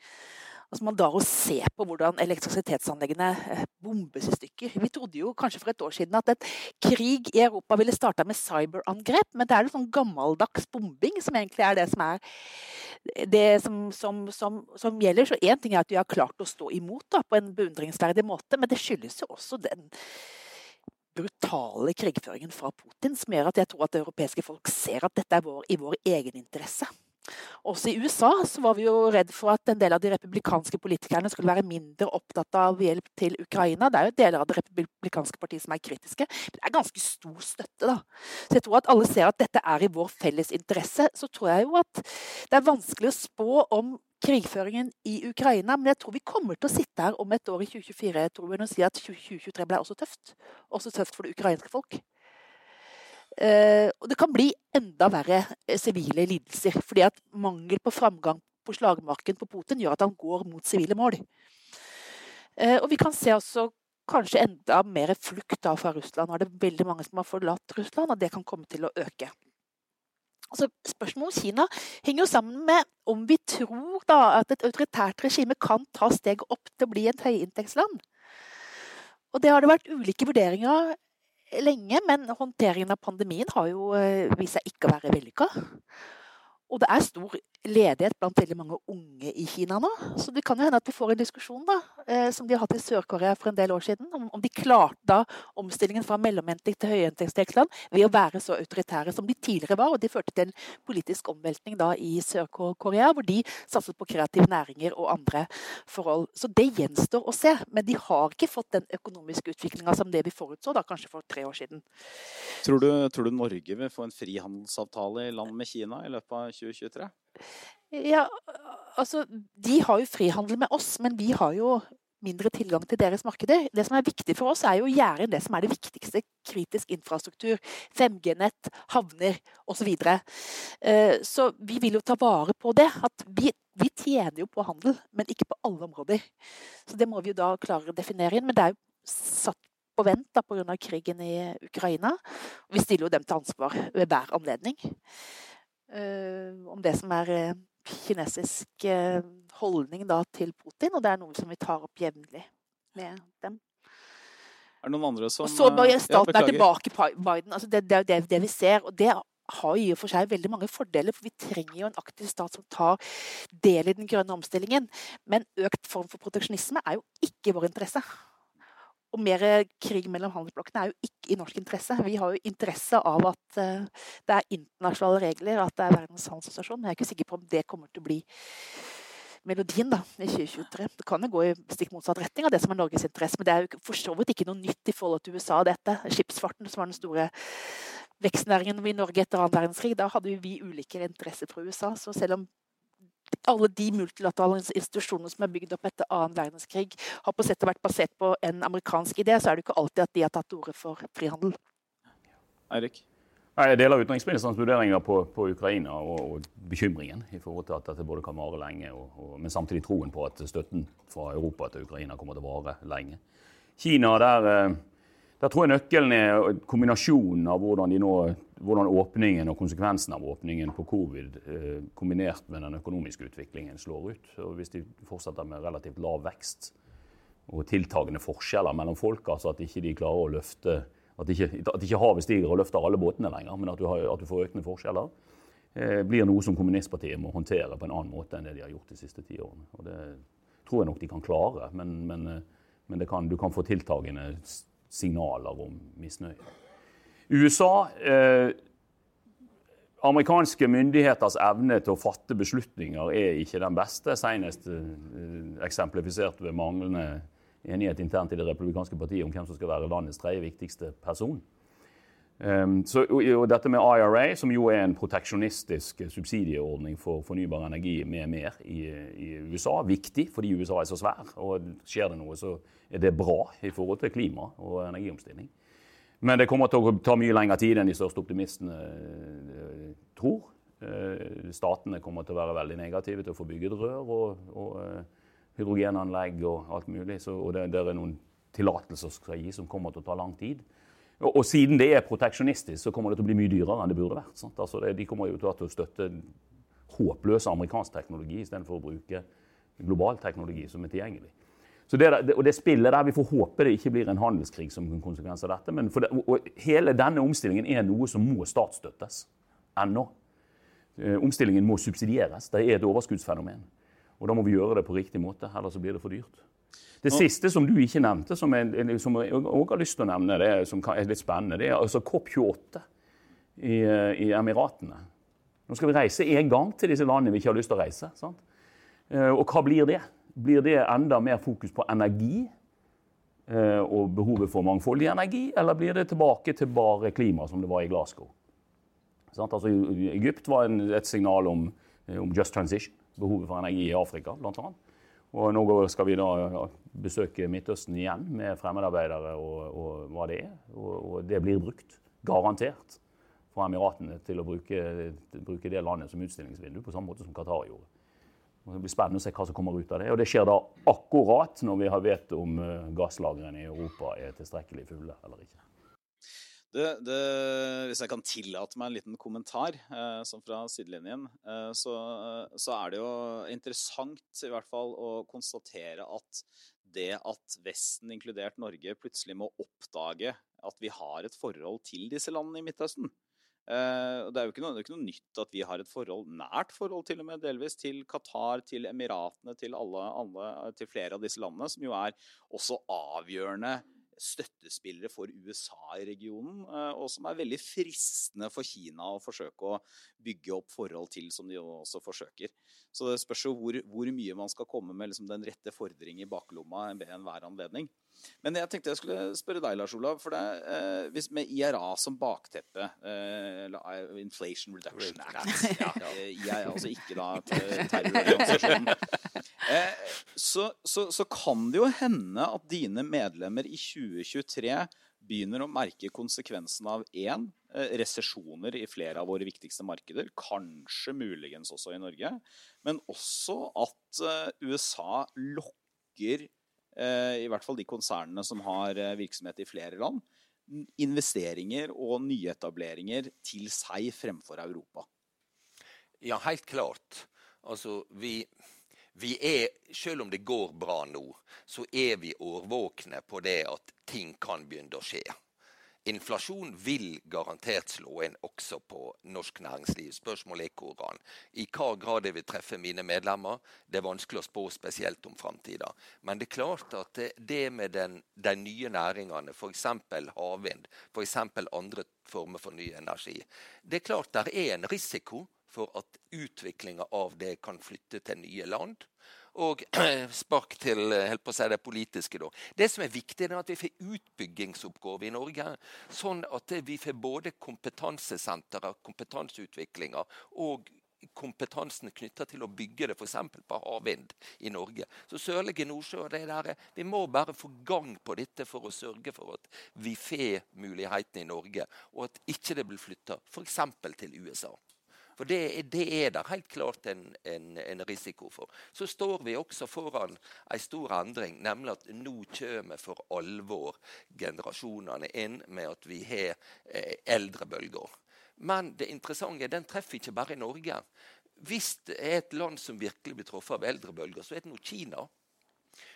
Altså man da og ser på hvordan elektrisitetsanleggene eh, bombes i stykker. Vi trodde jo kanskje for et år siden at et krig i Europa ville starta med cyberangrep, men det er jo sånn gammeldags bombing som egentlig er det som er det som, som, som, som gjelder. Så én ting er at vi har klart å stå imot da, på en beundringsverdig måte, men det skyldes jo også den brutale krigføringen fra Putin som gjør at jeg tror at det europeiske folk ser at dette er vår, i vår egeninteresse. Også i USA så var vi jo redd for at en del av de republikanske politikerne skulle være mindre opptatt av hjelp til Ukraina. Det er jo deler av det republikanske partiet som er kritiske, men det er ganske stor støtte. da. Så jeg tror at alle ser at dette er i vår felles interesse. Så tror jeg jo at det er vanskelig å spå om krigføringen i Ukraina, men jeg tror vi kommer til å sitte her om et år i 2024 tror jeg, og si at 2023 ble også tøft. Også tøft for det ukrainske folk. Eh, og det kan bli enda verre eh, sivile lidelser. Fordi at mangel på framgang på slagmarken på Putin gjør at han går mot sivile mål. Eh, og vi kan se også kanskje enda mer flukt fra Russland. Nå er det veldig mange som har forlatt Russland, og det kan komme til å øke. Altså, spørsmålet om Kina henger jo sammen med om vi tror da, at et autoritært regime kan ta steget opp til å bli et høyinntektsland. Og det har det vært ulike vurderinger lenge, men håndteringen av pandemien har jo eh, vist seg ikke å være vellykka. Og det er stor ledighet blant veldig mange unge i Kina nå. Så det kan jo hende at vi får en diskusjon, da, eh, som de har hatt i Sør-Korea for en del år siden, om, de klarte da omstillingen fra mellominntekt til høyinntektsland ved å være så autoritære som de tidligere var. Og de førte til en politisk omveltning da i Sør-Korea, hvor de satset på kreative næringer og andre forhold. Så det gjenstår å se. Men de har ikke fått den økonomiske utviklinga som det vi forutså da, kanskje for tre år siden. Tror du, tror du Norge vil få en frihandelsavtale i land med Kina i løpet av 2023? Ja, altså De har jo frihandel med oss, men vi har jo mindre tilgang til deres markeder. Det som er viktig for oss, er jo å gjøre det som er det viktigste. Kritisk infrastruktur, 5G-nett, havner osv. Så, eh, så vi vil jo ta vare på det. At vi, vi, tjener jo på handel, men ikke på alle områder. Så det må vi jo da klare å definere inn. Men det er jo satt på vent pga. krigen i Ukraina. Vi stiller jo dem til ansvar ved hver anledning. Eh, om det som er eh, kinesisk eh, holdning da, til Putin, og det er noe som vi tar opp jevnlig med dem. Er det noen andre som Og så bare staten er tilbake Biden. Altså det, det, er jo det, det vi ser. og det har i og for seg veldig mange fordeler, for vi trenger jo en aktiv stat som tar del i den grønne omstillingen. Men økt form for proteksjonisme er jo ikke vår interesse. Og mer krig mellom handelsblokkene er jo ikke i norsk interesse. Vi har jo interesse av at uh, det er internasjonale regler, at det er Verdens handelsorganisasjon. Jeg er ikke sikker på om det kommer til å bli melodien da, i 2023. Det kan jo gå i stikk motsatt retning av det som er Norges interesse. Men det er jo for så vidt ikke noe nytt i forhold til USA, dette. Skipsfarten, som var den store vekstnæringen i Norge etter annen verdenskrig, da hadde vi ulike interesser fra USA. Så selv om alle de multilaterale institusjonene som er bygd opp etter annen verdenskrig, har på sett og vært basert på en amerikansk idé, så er det ikke alltid at de har tatt til orde for frihandel. Eirik? Jeg deler utenriksministerens vurderinger på, på Ukraina og, og, bekymringen i forhold til at dette både kan vare lenge, og, og, men samtidig troen på at støtten fra Europa til Ukraina kommer til å vare lenge. Kina, der, eh, der tror jeg nøkkelen er kombinasjonen av hvordan de nå hvordan åpningen og konsekvensen av åpningen på covid eh, kombinert med den økonomiske utviklingen slår ut. Og hvis de fortsetter med relativt lav vekst og tiltagende forskjeller mellom folk, altså at ikke de klarer å løfte At ikke, at ikke havet stiger og løfter alle båtene lenger, men at du, har, at du får økende forskjeller, eh, blir noe som kommunistpartiet må håndtere på en annen måte enn det de har gjort de siste ti årene. Og det tror jeg nok de kan klare, men, men, eh, men kan, du kan få tiltagende signaler om misnøye. USA eh, Amerikanske myndigheters evne til å fatte beslutninger er ikke den beste, senest eh, eksemplifisert ved manglende enighet internt i det republikanske partiet om hvem som skal være landets tredje viktigste person. Um, så, og dette med IRA, som jo er en proteksjonistisk subsidieordning for fornybar energi med mer i, i, USA, viktig fordi USA er så svær. Og skjer det noe, så er det bra i forhold til klima og energiomstilling. Men det kommer til å ta mye lengre tid enn de største optimistene eh, tror. Eh, statene kommer til å være veldig negative til å få bygget rør og, og eh, hydrogenanlegg og alt mulig. Så, og det, det, er noen tillatelser som skal gis, som kommer til å ta lang tid. Og, og, siden det er proteksjonistisk, så kommer det til å bli mye dyrere enn det burde vært. Altså det, de kommer jo til å støtte håpløs amerikansk teknologi istedenfor å bruke global teknologi som er tilgjengelig. Så det, og det spillet der, Vi får håpe det ikke blir en handelskrig som konsekvens av dette. Men det, og hele denne omstillingen er noe som må statsstøttes ennå. Eh, omstillingen må subsidieres. Det er et overskuddsfenomen. Og da må vi gjøre det på riktig måte, ellers blir det for dyrt. Det siste som du ikke nevnte, som, jeg, som jeg også har lyst til å nevne, det som er litt spennende, det er altså COP28 i, eh, i Emiratene. Nå skal vi reise én gang til disse landene vi ikke har lyst til å reise. Sant? Eh, og hva blir det? Blir det enda mer fokus på energi eh, og behovet for mangfoldig energi, eller blir det tilbake til bare klima, som det var i Glasgow? Altså, Egypt var en, et signal om, eh, om, just transition, behovet for energi i Afrika bl.a. Og nå skal vi da besøke Midtøsten igjen med fremmedarbeidere og, og hva det er. Og, og, det blir brukt, garantert, fra Emiratene til å bruke, bruke det landet som utstillingsvindu, på samme måte som Qatar gjorde. Det blir spennende å se hva som kommer ut av det. Og det skjer da akkurat når vi har vet om eh, gasslagrene i Europa er tilstrekkelig fulle eller ikke. Det, det, hvis jeg kan tillate meg en liten kommentar, eh, sånn fra sidelinjen, eh, så, så, er det jo interessant i hvert fall å konstatere at det at Vesten, inkludert Norge, plutselig må oppdage at vi har et forhold til disse landene i Midtøsten. Uh, det er jo ikke noe, ikke noe, nytt at vi har et forhold, nært forhold til og med delvis, til Qatar, til Emiratene, til, alle, alle, til flere av disse landene, som jo er også avgjørende støttespillere for USA i regionen, uh, og som er veldig fristende for Kina å forsøke å bygge opp forhold til, som de også forsøker. Så det spørs jo hvor, hvor mye man skal komme med liksom, den rette fordring i baklomma ved enhver anledning. Men jeg tenkte jeg skulle spørre deg, Lars Olav. for det, eh, hvis Med IRA som bakteppe, eh, eh, Inflation Reduction Act ja, IRA, altså ikke da terrororganisasjonen eh, så, så, så kan det jo hende at dine medlemmer i 2023 begynner å merke konsekvensen av én eh, resesjoner i flere av våre viktigste markeder, kanskje muligens også i Norge, men også at USA lokker Eh, i hvert fall de konsernene som har eh, virksomhet i flere land, investeringer og nyetableringer til seg fremfor Europa? Ja, helt klart. Altså, vi, vi er, selv om det går bra nå, så er vi årvåkne på det at ting kan begynne å skje. Inflasjon vil garantert slå inn også på norsk næringsliv. Spørsmålet er hvordan. I hva grad det vil treffe mine medlemmer, det er vanskelig å spå spesielt om framtida. Men det er klart at det med den, de nye næringene, f.eks. havvind, f.eks. andre former for ny energi, det er klart det er en risiko for at utviklinga av det kan flytte til nye land og <clears throat> spark til eh, si det politiske. Da. Det som er viktig, er at vi får utbyggingsoppgaver i Norge. Sånn at vi får både kompetansesentre, kompetanseutviklinger og kompetansen knytta til å bygge det f.eks. på havvind i Norge. Så Sørlige Nordsjø og det der, Vi må bare få gang på dette for å sørge for at vi får mulighetene i Norge, og at ikke det blir flytta f.eks. til USA. For det, det er det helt klart en, en, en, risiko for. Så står vi også foran en stor endring, nemlig at nå kommer for alvor generasjonene inn med at vi har eh, eldrebølger. Men det interessante den treffer ikke bare i Norge. Hvis det er et land som virkelig blir truffet av eldrebølger, så er det nå Kina.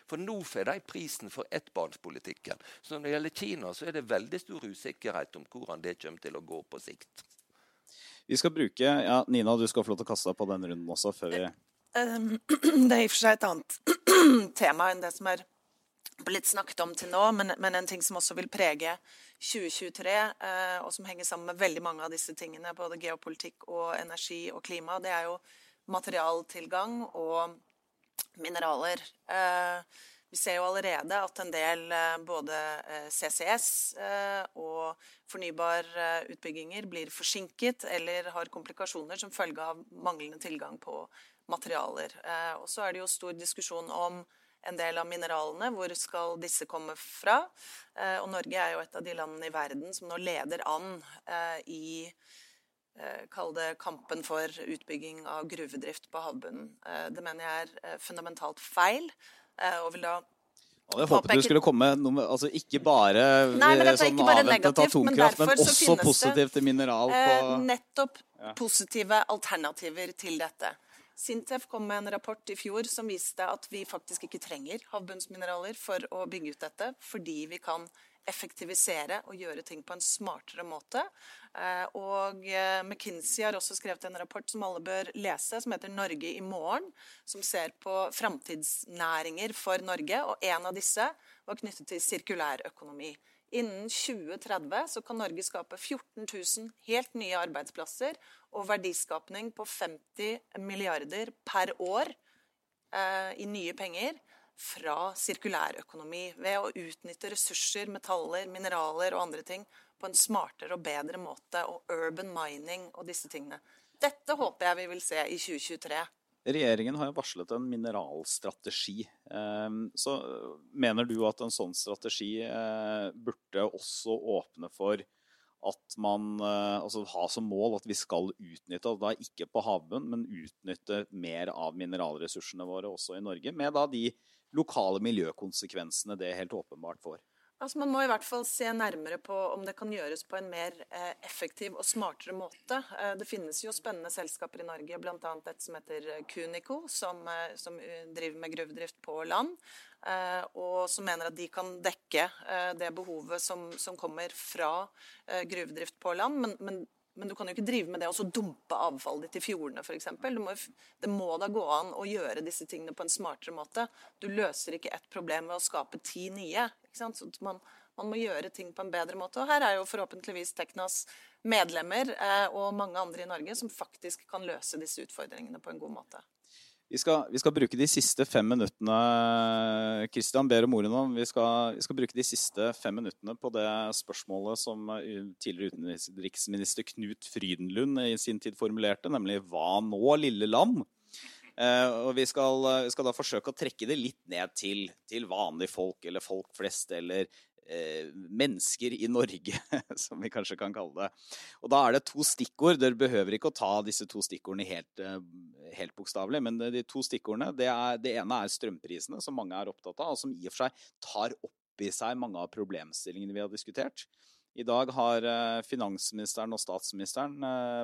For nå får de prisen for ettbarnspolitikken. Så når det gjelder Kina, så er det veldig stor usikkerhet om hvordan det kommer til å gå på sikt. Vi skal bruke ja, Nina, du skal få lov til å kaste deg på den runden også. før vi... Ehm, <clears throat> det er i og for seg et annet <clears throat> tema enn det som er blitt snakket om til nå, men, men en ting som også vil prege 2023, eh, og som henger sammen med veldig mange av disse tingene, både geopolitikk og energi og klima, det er jo materialtilgang og mineraler. Eh, vi ser jo allerede at en del eh, både eh, CCS eh, og fornybarutbygginger blir forsinket eller har komplikasjoner som følge av manglende tilgang på materialer. Og så er det jo stor diskusjon om en del av mineralene. Hvor skal disse komme fra? Og Norge er jo et av de landene i verden som nå leder an i Kall det kampen for utbygging av gruvedrift på havbunnen. Det mener jeg er fundamentalt feil. Og vil da jeg håpet du skulle komme noe altså ikke bare Nei, sånn avventet atomkraft, men, men også positivt mineral på eh, Nettopp ja. positive alternativer til dette. Sintef kom med en rapport i fjor som viste at vi faktisk ikke trenger havbunnsmineraler for å bygge ut dette, fordi vi kan effektivisere og gjøre ting på en smartere måte. Eh, og eh, McKinsey har også skrevet en rapport som alle bør lese, som heter 'Norge i morgen', som ser på framtidsnæringer for Norge. Og en av disse var knyttet til sirkulærøkonomi. Innen 2030 så kan Norge skape 14 000 helt nye arbeidsplasser og verdiskapning på 50 milliarder per år eh, i nye penger fra sirkulærøkonomi ved å utnytte ressurser, metaller, mineraler og andre ting på en smartere og bedre måte, og urban mining og disse tingene. Dette håper jeg vi vil se i 2023. Regjeringen har jo varslet en mineralstrategi. Ehm, så mener du at en sånn strategi eh, burde også åpne for at man eh, altså har som mål at vi skal utnytte, og da ikke på havbunnen, men utnytte mer av mineralressursene våre også i Norge, med da de lokale miljøkonsekvensene det helt åpenbart får? Altså Man må i hvert fall se nærmere på om det kan gjøres på en mer eh, effektiv og smartere måte. Eh, det finnes jo spennende selskaper i Norge, bl.a. et som heter Cunico, som, eh, som driver med gruvedrift på land. Og som mener at de kan dekke det behovet som, som kommer fra gruvedrift på land. Men, men men du kan jo ikke drive med det og så dumpe avfallet ditt i fjordene f.eks. Det må da gå an å gjøre disse tingene på en smartere måte. Du løser ikke ett problem ved å skape ti nye. Man, man, må gjøre ting på en bedre måte. Og her er jo forhåpentligvis Teknas medlemmer eh, og mange andre i Norge som faktisk kan løse disse utfordringene på en god måte. Vi skal, vi skal, bruke de siste fem minuttene Christian ber om ordet nå. Vi skal, vi skal, bruke de siste fem minuttene på det spørsmålet som tidligere utenriksminister Knut Frydenlund i sin tid formulerte, nemlig 'Hva nå, lille land?' Eh, og vi skal, vi skal, da forsøke å trekke det litt ned til, til vanlige folk, eller folk flest, eller Eh, mennesker i Norge, <laughs> som vi kanskje kan kalle det. Og Da er det to stikkord. Dere behøver ikke å ta disse to stikkordene helt, eh, helt bokstavelig, men de to stikkordene, det, er, det, ene er strømprisene, som mange er opptatt av, og som i og for seg tar opp i seg mange av problemstillingene vi har diskutert. I dag har eh, finansministeren og statsministeren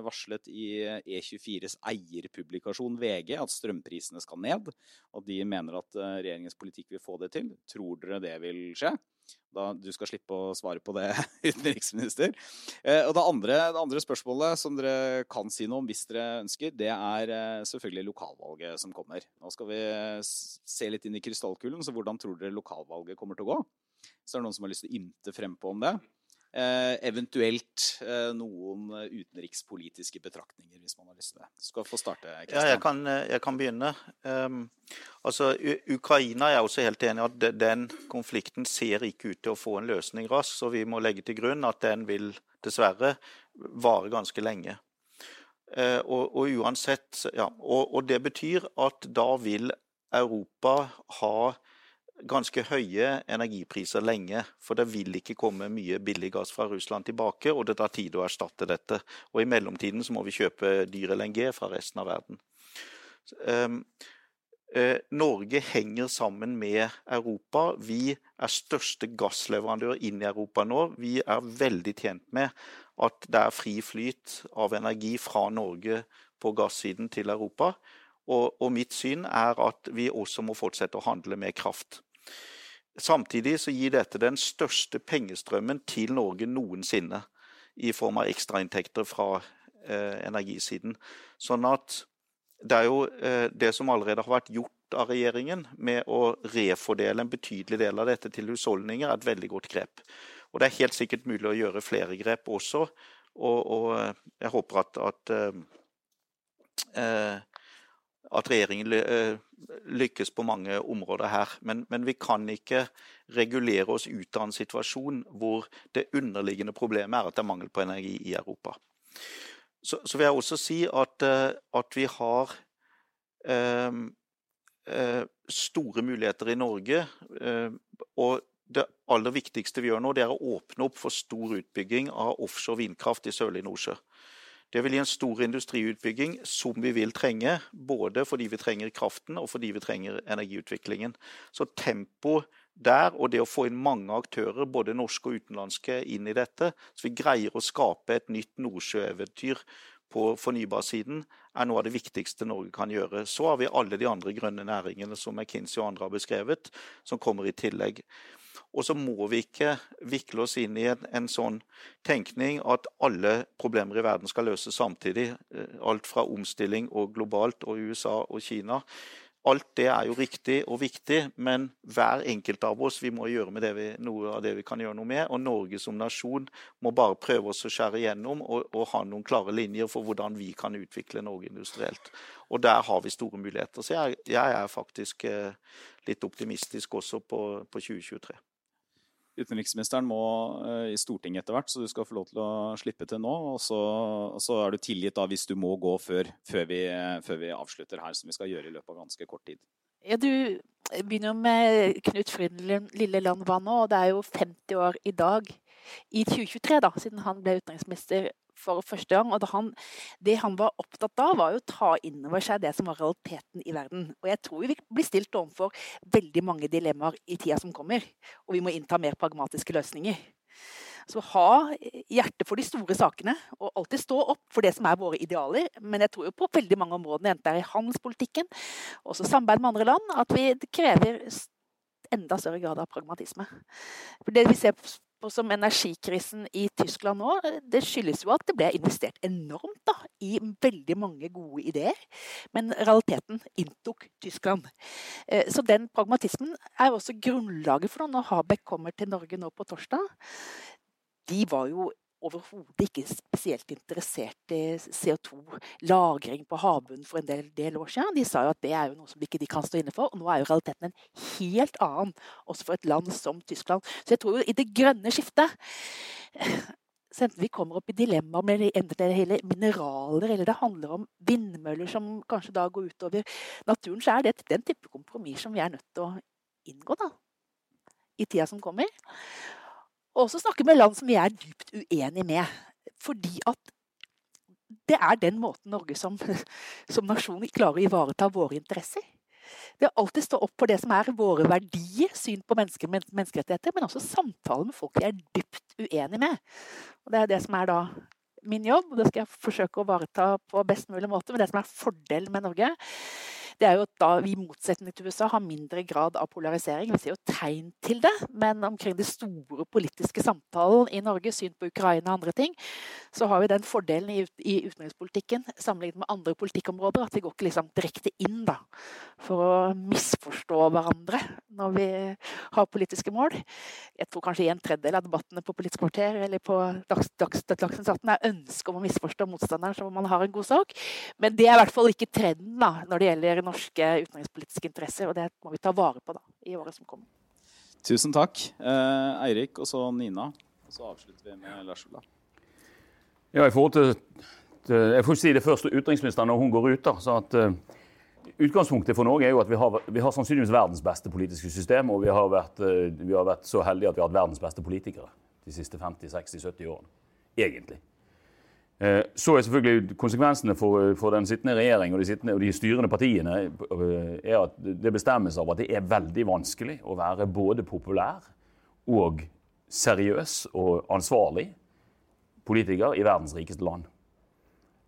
varslet i E24s eierpublikasjon VG at strømprisene skal ned, og de mener at regjeringens politikk vil få det til. Tror dere det vil skje? Da, du skal slippe å svare på det, <laughs> utenriksminister. Eh, og det andre, det andre, spørsmålet som dere kan si noe om hvis dere ønsker, det er eh, selvfølgelig lokalvalget som kommer. Nå skal vi se litt inn i krystallkulen, så hvordan tror dere lokalvalget kommer til å gå? Så er det noen som har lyst til å ymte frempå om det. Eh, eventuelt eh, noen utenrikspolitiske betraktninger, hvis man har lyst til det. Du skal få starte, Kristian. Ja, jeg kan, eh, jeg kan begynne. Um, altså, Ukraina er også helt enig i at den konflikten ser ikke ut til å få en løsning raskt. Så vi må legge til grunn at den vil dessverre vare ganske lenge. Uh, og, og, uansett, ja, og, og det betyr at da vil Europa ha ganske høye energipriser lenge. For det vil ikke komme mye billig gass fra Russland tilbake, og det tar tid å erstatte dette. Og i mellomtiden så må vi kjøpe dyr LNG fra resten av verden. Um, eh, Norge henger sammen med Europa. Vi er største gassleverandør inn i Europa nå. Vi er veldig tjent med at det er fri flyt av energi fra Norge på gassiden til Europa. Og, og, mitt syn er at vi også må fortsette å handle med kraft. Samtidig så gir dette den største pengestrømmen til Norge noensinne i form av ekstrainntekter fra eh, energisiden. Sånn at det er jo eh, det som allerede har vært gjort av regjeringen med å refordele en betydelig del av dette til husholdninger, er et veldig godt grep. Og det er helt sikkert mulig å gjøre flere grep også. Og, og jeg håper at, at eh, eh at regjeringen eh, lykkes på mange områder her. Men, men, vi kan ikke regulere oss ut av en situasjon hvor det underliggende problemet er at det er mangel på energi i Europa. Så, så vil jeg også si at, eh, at vi har um, eh, store muligheter i Norge. Eh, og det aller viktigste vi gjør nå, det er å åpne opp for stor utbygging av offshore vindkraft i sørlige Nordsjø. Det vil gi en stor industriutbygging som vi vil trenge, både fordi vi trenger kraften og fordi vi trenger energiutviklingen. Så tempo der, og det å få inn mange aktører, både norske og utenlandske, inn i dette, så vi greier å skape et nytt nordsjøeventyr på fornybarsiden, er noe av det viktigste Norge kan gjøre. Så har vi alle de andre grønne næringene som McKinsey og andre har beskrevet, som kommer i tillegg. Og så må vi ikke vikle oss inn i en, en, sånn tenkning at alle problemer i verden skal løses samtidig. Eh, alt fra omstilling og globalt og USA og Kina. Alt det er jo riktig og viktig, men hver enkelt av oss vi må gjøre med vi, noe av det vi kan gjøre noe med. Og Norge som nasjon må bare prøve oss å skjære igjennom og, og, ha noen klare linjer for hvordan vi kan utvikle Norge industrielt. Og der har vi store muligheter. Så jeg, jeg er faktisk eh, litt optimistisk også på, på 2023. Utenriksministeren må uh, i Stortinget etter hvert, så du skal få lov til å slippe til nå. Og så, så er du tilgitt da hvis du må gå før, før, vi, før, vi, avslutter her, som vi skal gjøre i løpet av ganske kort tid. Ja, Du begynner med Knut Frydenlund Lille Land Vann nå, og det er jo 50 år i dag, i 2023, da, siden han ble utenriksminister for første gang. Og han, det han var opptatt av, var å ta inn over seg det som var realiteten i verden. Og jeg tror vi blir stilt overfor veldig mange dilemmaer i tida som kommer. Og vi må innta mer pragmatiske løsninger. Så ha hjerte for de store sakene, og alltid stå opp for det som er våre idealer. Men jeg tror jo på veldig mange områder, enten det er i handelspolitikken, også samarbeid med andre land, at vi krever enda større grad av pragmatisme. For det vi ser som energikrisen i Tyskland nå, det skyldes jo at det ble investert enormt da, i veldig mange gode ideer. Men realiteten inntok Tyskland. Eh, så den pragmatismen er også grunnlaget for det når Habek kommer til Norge nå på torsdag. De var jo overhodet ikke spesielt interessert i CO2-lagring på havbunnen for en del, del, år siden. De sa jo at det er jo noe som ikke de kan stå inne for. Og nå er jo realiteten en helt annen, også for et land som Tyskland. Så jeg tror jo i det grønne skiftet så enten vi kommer opp i dilemmaer med det hele mineraler, eller det handler om vindmøller som kanskje da går utover naturen, så er det den type kompromiss som vi er nødt til å inngå da, i tida som kommer. Og også snakke med land som vi er dypt uenige med. Fordi at det er den måten Norge som, <laughs> som nasjon klarer å ivareta våre interesser. Det å alltid stå opp for det som er våre verdier, syn på menneske, menneskerettigheter, men også samtale med folk vi er dypt uenige med. Og Det er det som er da min jobb, og det skal jeg forsøke å ivareta på best mulig måte. Men det som er fordelen med Norge, det er jo at da vi i motsetning til USA har mindre grad av polarisering. Vi ser jo tegn til det, men omkring de store politiske samtalen i Norge, syn på Ukraina og andre ting, så har vi den fordelen i, utenrikspolitikken sammenlignet med andre politikkområder at vi går ikke liksom direkte inn da, for å misforstå hverandre når vi har politiske mål. Jeg tror kanskje en tredjedel av debattene på Politisk kvarter eller på Dagsnytt dags, dags, er ønske om å misforstå motstanderen så man har en god sak. Men det er i hvert fall ikke trenden da, når det gjelder norske utenrikspolitiske interesser, og det må vi ta vare på da, i året som kommer. Tusen takk. Eh, Eirik, og så Nina. Og så avslutter vi med Lars Ola. Ja, i forhold til, til Jeg får si det først til utenriksministeren når hun går ut. da, så at uh, Utgangspunktet for Norge er jo at vi har, vi har, sannsynligvis verdens beste politiske system. Og vi har, vært, uh, vi har vært så heldige at vi har hatt verdens beste politikere de siste 50-60-70 årene. Egentlig. Eh, så er selvfølgelig konsekvensene for, for den sittende regjering og de, sittende, og de, styrende partiene eh, er at det bestemmes av at det er veldig vanskelig å være både populær og seriøs og ansvarlig politiker i verdens rikeste land.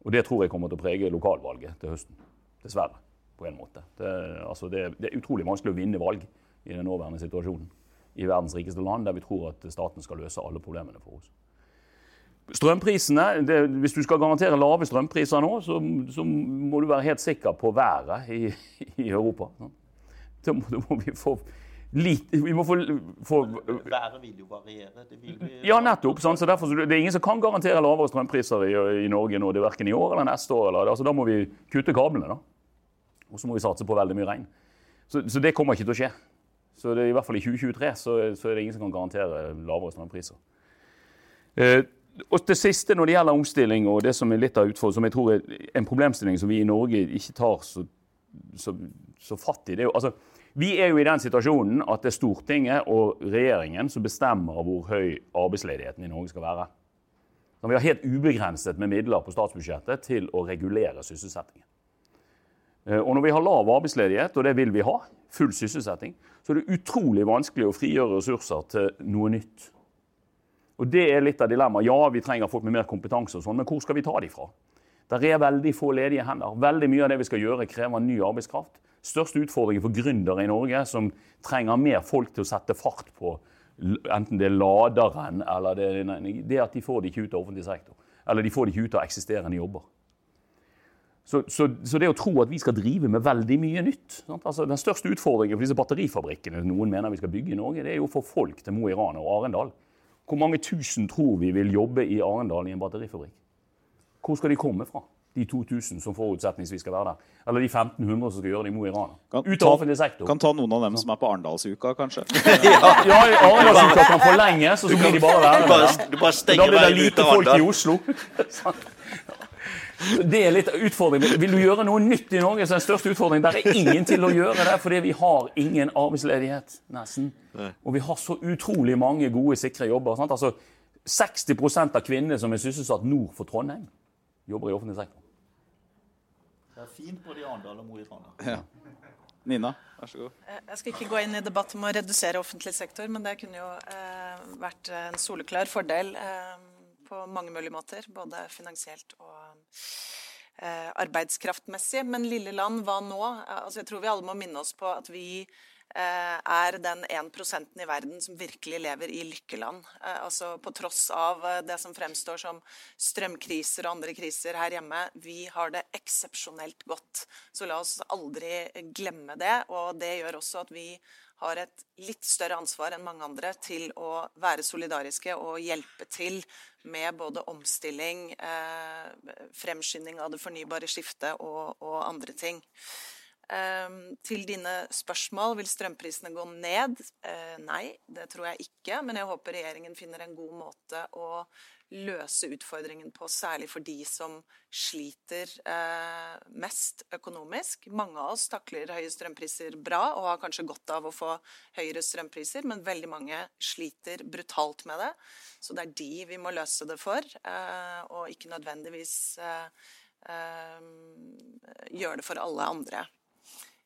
Og det tror jeg kommer til å prege lokalvalget til høsten. Dessverre. på en måte. Det, altså det, det er utrolig vanskelig å vinne valg i den nåværende situasjonen i verdens rikeste land, der vi tror at staten skal løse alle problemene for oss. Strømprisene, det, Hvis du skal garantere lave strømpriser nå, så, så, må du være helt sikker på været i, i Europa. Da må, da må, vi få litt Vi må få, få Været vil jo variere. Vil vi, ja, nettopp. Sånn, så derfor, det er ingen som kan garantere lavere strømpriser i, i Norge nå. Det er verken i år eller neste år. Eller, altså, da må vi kutte kablene. da. Og så må vi satse på veldig mye regn. Så, så, det kommer ikke til å skje. Så det, I hvert fall i 2023 så, så er det ingen som kan garantere lavere strømpriser. Eh, og det siste når det gjelder omstilling, og det som er litt av utfordringen, som jeg tror er en problemstilling som vi i Norge ikke tar så, så så fatt i. Altså, vi er jo i den situasjonen at det er Stortinget og regjeringen som bestemmer hvor høy arbeidsledigheten i Norge skal være. Så vi har helt ubegrenset med midler på statsbudsjettet til å regulere sysselsettingen. Eh, og når vi har lav arbeidsledighet, og det vil vi ha, full sysselsetting, så er det utrolig vanskelig å frigjøre ressurser til noe nytt. Og Det er litt av dilemmaet. Ja, vi trenger folk med mer kompetanse, og sånn, men hvor skal vi ta de fra? Der er veldig få ledige hender. Veldig mye av det vi skal gjøre, krever ny arbeidskraft. Største utfordringen for gründere i Norge, som trenger mer folk til å sette fart på enten det er laderen eller det, det er at de får det ikke ut av offentlig sektor. Eller de får det ikke ut av eksisterende jobber. Så, så, så, det å tro at vi skal drive med veldig mye nytt altså Den største utfordringen for disse batterifabrikkene noen mener vi skal bygge i Norge, det er jo å få folk til Mo i Rana og Arendal. Hvor mange tusen tror vi vil jobbe i Arendal i en batterifabrikk? Hvor skal de komme fra? De 2000 som forutsetningsvis skal være der. Eller de 1500 som skal gjøre det i Mo i Rana. Ut av offentlig sektor. Kan ta noen av dem som er på Arendalsuka, kanskje? <laughs> ja, ja Arendalsuka kan forlenges, og så blir de bare værende Du bare stenger veien ut av Arendal. Da blir det lite folk i Oslo. <laughs> Det er litt utfordring. Vil du gjøre noe nytt i Norge, så er den største utfordringen Der er ingen til å gjøre det, fordi vi har ingen arbeidsledighet. nesten. Og vi har så utrolig mange gode, sikre jobber. Sant? Altså, 60% av kvinnene som er sysselsatt nord for Trondheim, jobber i offentlig sektor. Det er fint både i Arendal og Mo i Rana. Ja. Nina, vær så god. Eh, jeg skal ikke gå inn i debatt om å redusere offentlig sektor, men det kunne jo eh, vært en soleklar fordel. Eh, på mange mulige måter, både finansielt og eh, arbeidskraftmessig. Men lille land, hva nå? Altså, jeg tror vi alle må minne oss på at vi eh, er den 1 i verden som virkelig lever i lykkeland. Eh, altså På tross av eh, det som fremstår som strømkriser og andre kriser her hjemme, vi har det eksepsjonelt godt. Så la oss aldri glemme det. Og det gjør også at vi har et litt større ansvar enn mange andre til å være solidariske og hjelpe til med både omstilling, eh, fremskynding av det fornybare skiftet og, og andre ting. Eh, til dine spørsmål, vil strømprisene gå ned? Eh, nei, det tror jeg ikke. Men jeg håper regjeringen finner en god måte å løse utfordringen på, særlig for de som sliter eh, mest økonomisk. Mange av oss takler høye strømpriser bra og har kanskje godt av å få høyere strømpriser, men veldig mange sliter brutalt med det. Så det er de vi må løse det for, eh, og ikke nødvendigvis eh, eh gjøre det for alle andre.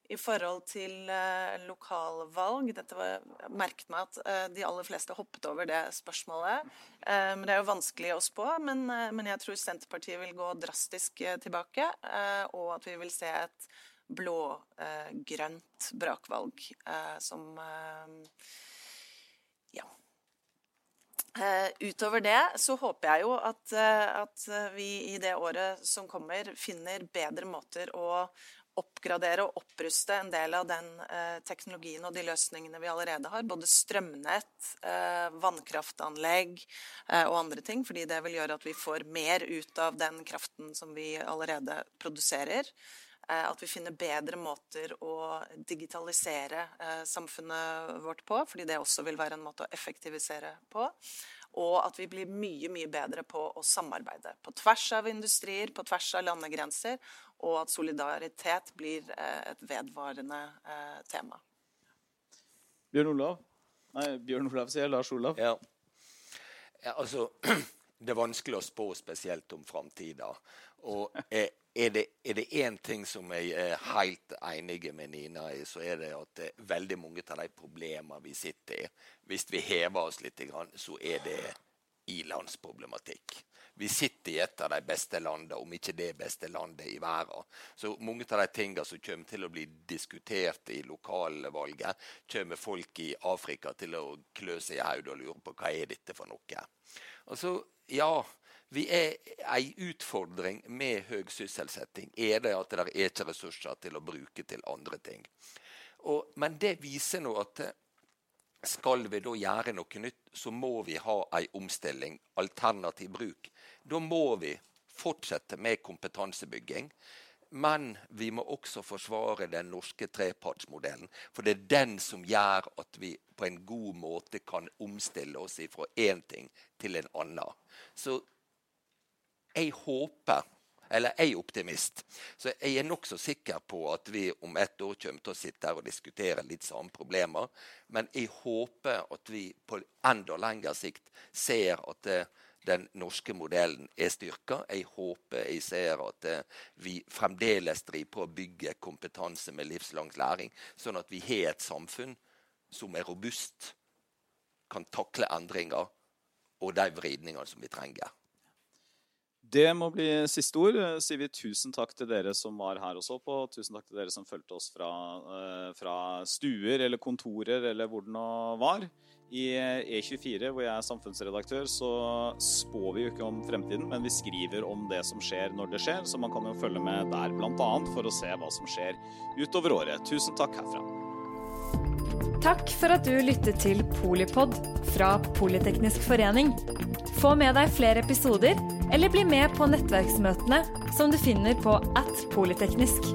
I forhold til uh, lokalvalg dette var, Jeg merket meg at uh, de aller fleste hoppet over det spørsmålet. Uh, men Det er jo vanskelig å spå. Men, men jeg tror Senterpartiet vil gå drastisk tilbake. og at vi vil se et blå-grønt brakvalg som Ja. utover det så håper jeg jo at, at vi i det året som kommer, finner bedre måter å oppgradere og oppruste en del av den eh, teknologien og de løsningene vi allerede har. Både strømnett, eh, vannkraftanlegg eh, og andre ting. Fordi det vil gjøre at vi får mer ut av den kraften som vi allerede produserer. Eh, at vi finner bedre måter å digitalisere eh, samfunnet vårt på, fordi det også vil være en måte å effektivisere på. Og at vi blir mye mye bedre på å samarbeide. På tvers av industrier, på tvers av landegrenser og at solidaritet blir eh, et vedvarende eh, tema. Bjørn Olav? Nei, Bjørn Olav sier Lars Olav. Ja. ja altså, <clears throat> det er vanskelig å spå spesielt om framtida. Og er, er det én ting som jeg er helt enig med Nina i, så er det at det er veldig mange av de problemene vi sitter i, hvis vi hever oss litt, så er det ilandsproblematikk. Vi sitter i et av de beste landene, om ikke det beste landet i verden. Så mange av de tingene som kommer til å bli diskutert i lokalvalget, kommer folk i Afrika til å klø seg i hodet og lure på hva er dette for noe. Og så, ja, vi er ei utfordring med høy sysselsetting. Er det at det er ikke ressurser til å bruke til andre ting. Og, men det viser nå at skal vi da gjøre noe nytt, så må vi ha ei omstilling, alternativ bruk. Da må vi fortsette med kompetansebygging. Men vi må også forsvare den norske trepartsmodellen. For det er den som gjør at vi på en god måte kan omstille oss fra én ting til en annen. Så jeg håper Eller jeg er optimist. Så jeg er nokså sikker på at vi om ett år kommer til å sitte her og diskutere litt samme problemer. Men jeg håper at vi på enda lengre sikt ser at det, den norske modellen er styrka. Jeg håper jeg ser at uh, vi fremdeles driver på å bygge kompetanse med livslang læring, sånn at vi har et samfunn som er robust, kan takle endringer og de vridningene som vi trenger. Det må bli siste ord. Sier vi tusen takk til dere som var her og så på. Tusen takk til dere som fulgte oss fra, uh, fra stuer eller kontorer eller hvor det nå var. I E24, hvor jeg er samfunnsredaktør, så spår vi jo ikke om fremtiden, men vi skriver om det som skjer når det skjer, så man kan jo følge med der bl.a. for å se hva som skjer utover året. Tusen takk herfra. Takk for at du lyttet til Polipod fra Politeknisk forening. Få med deg flere episoder, eller bli med på nettverksmøtene som du finner på at polyteknisk.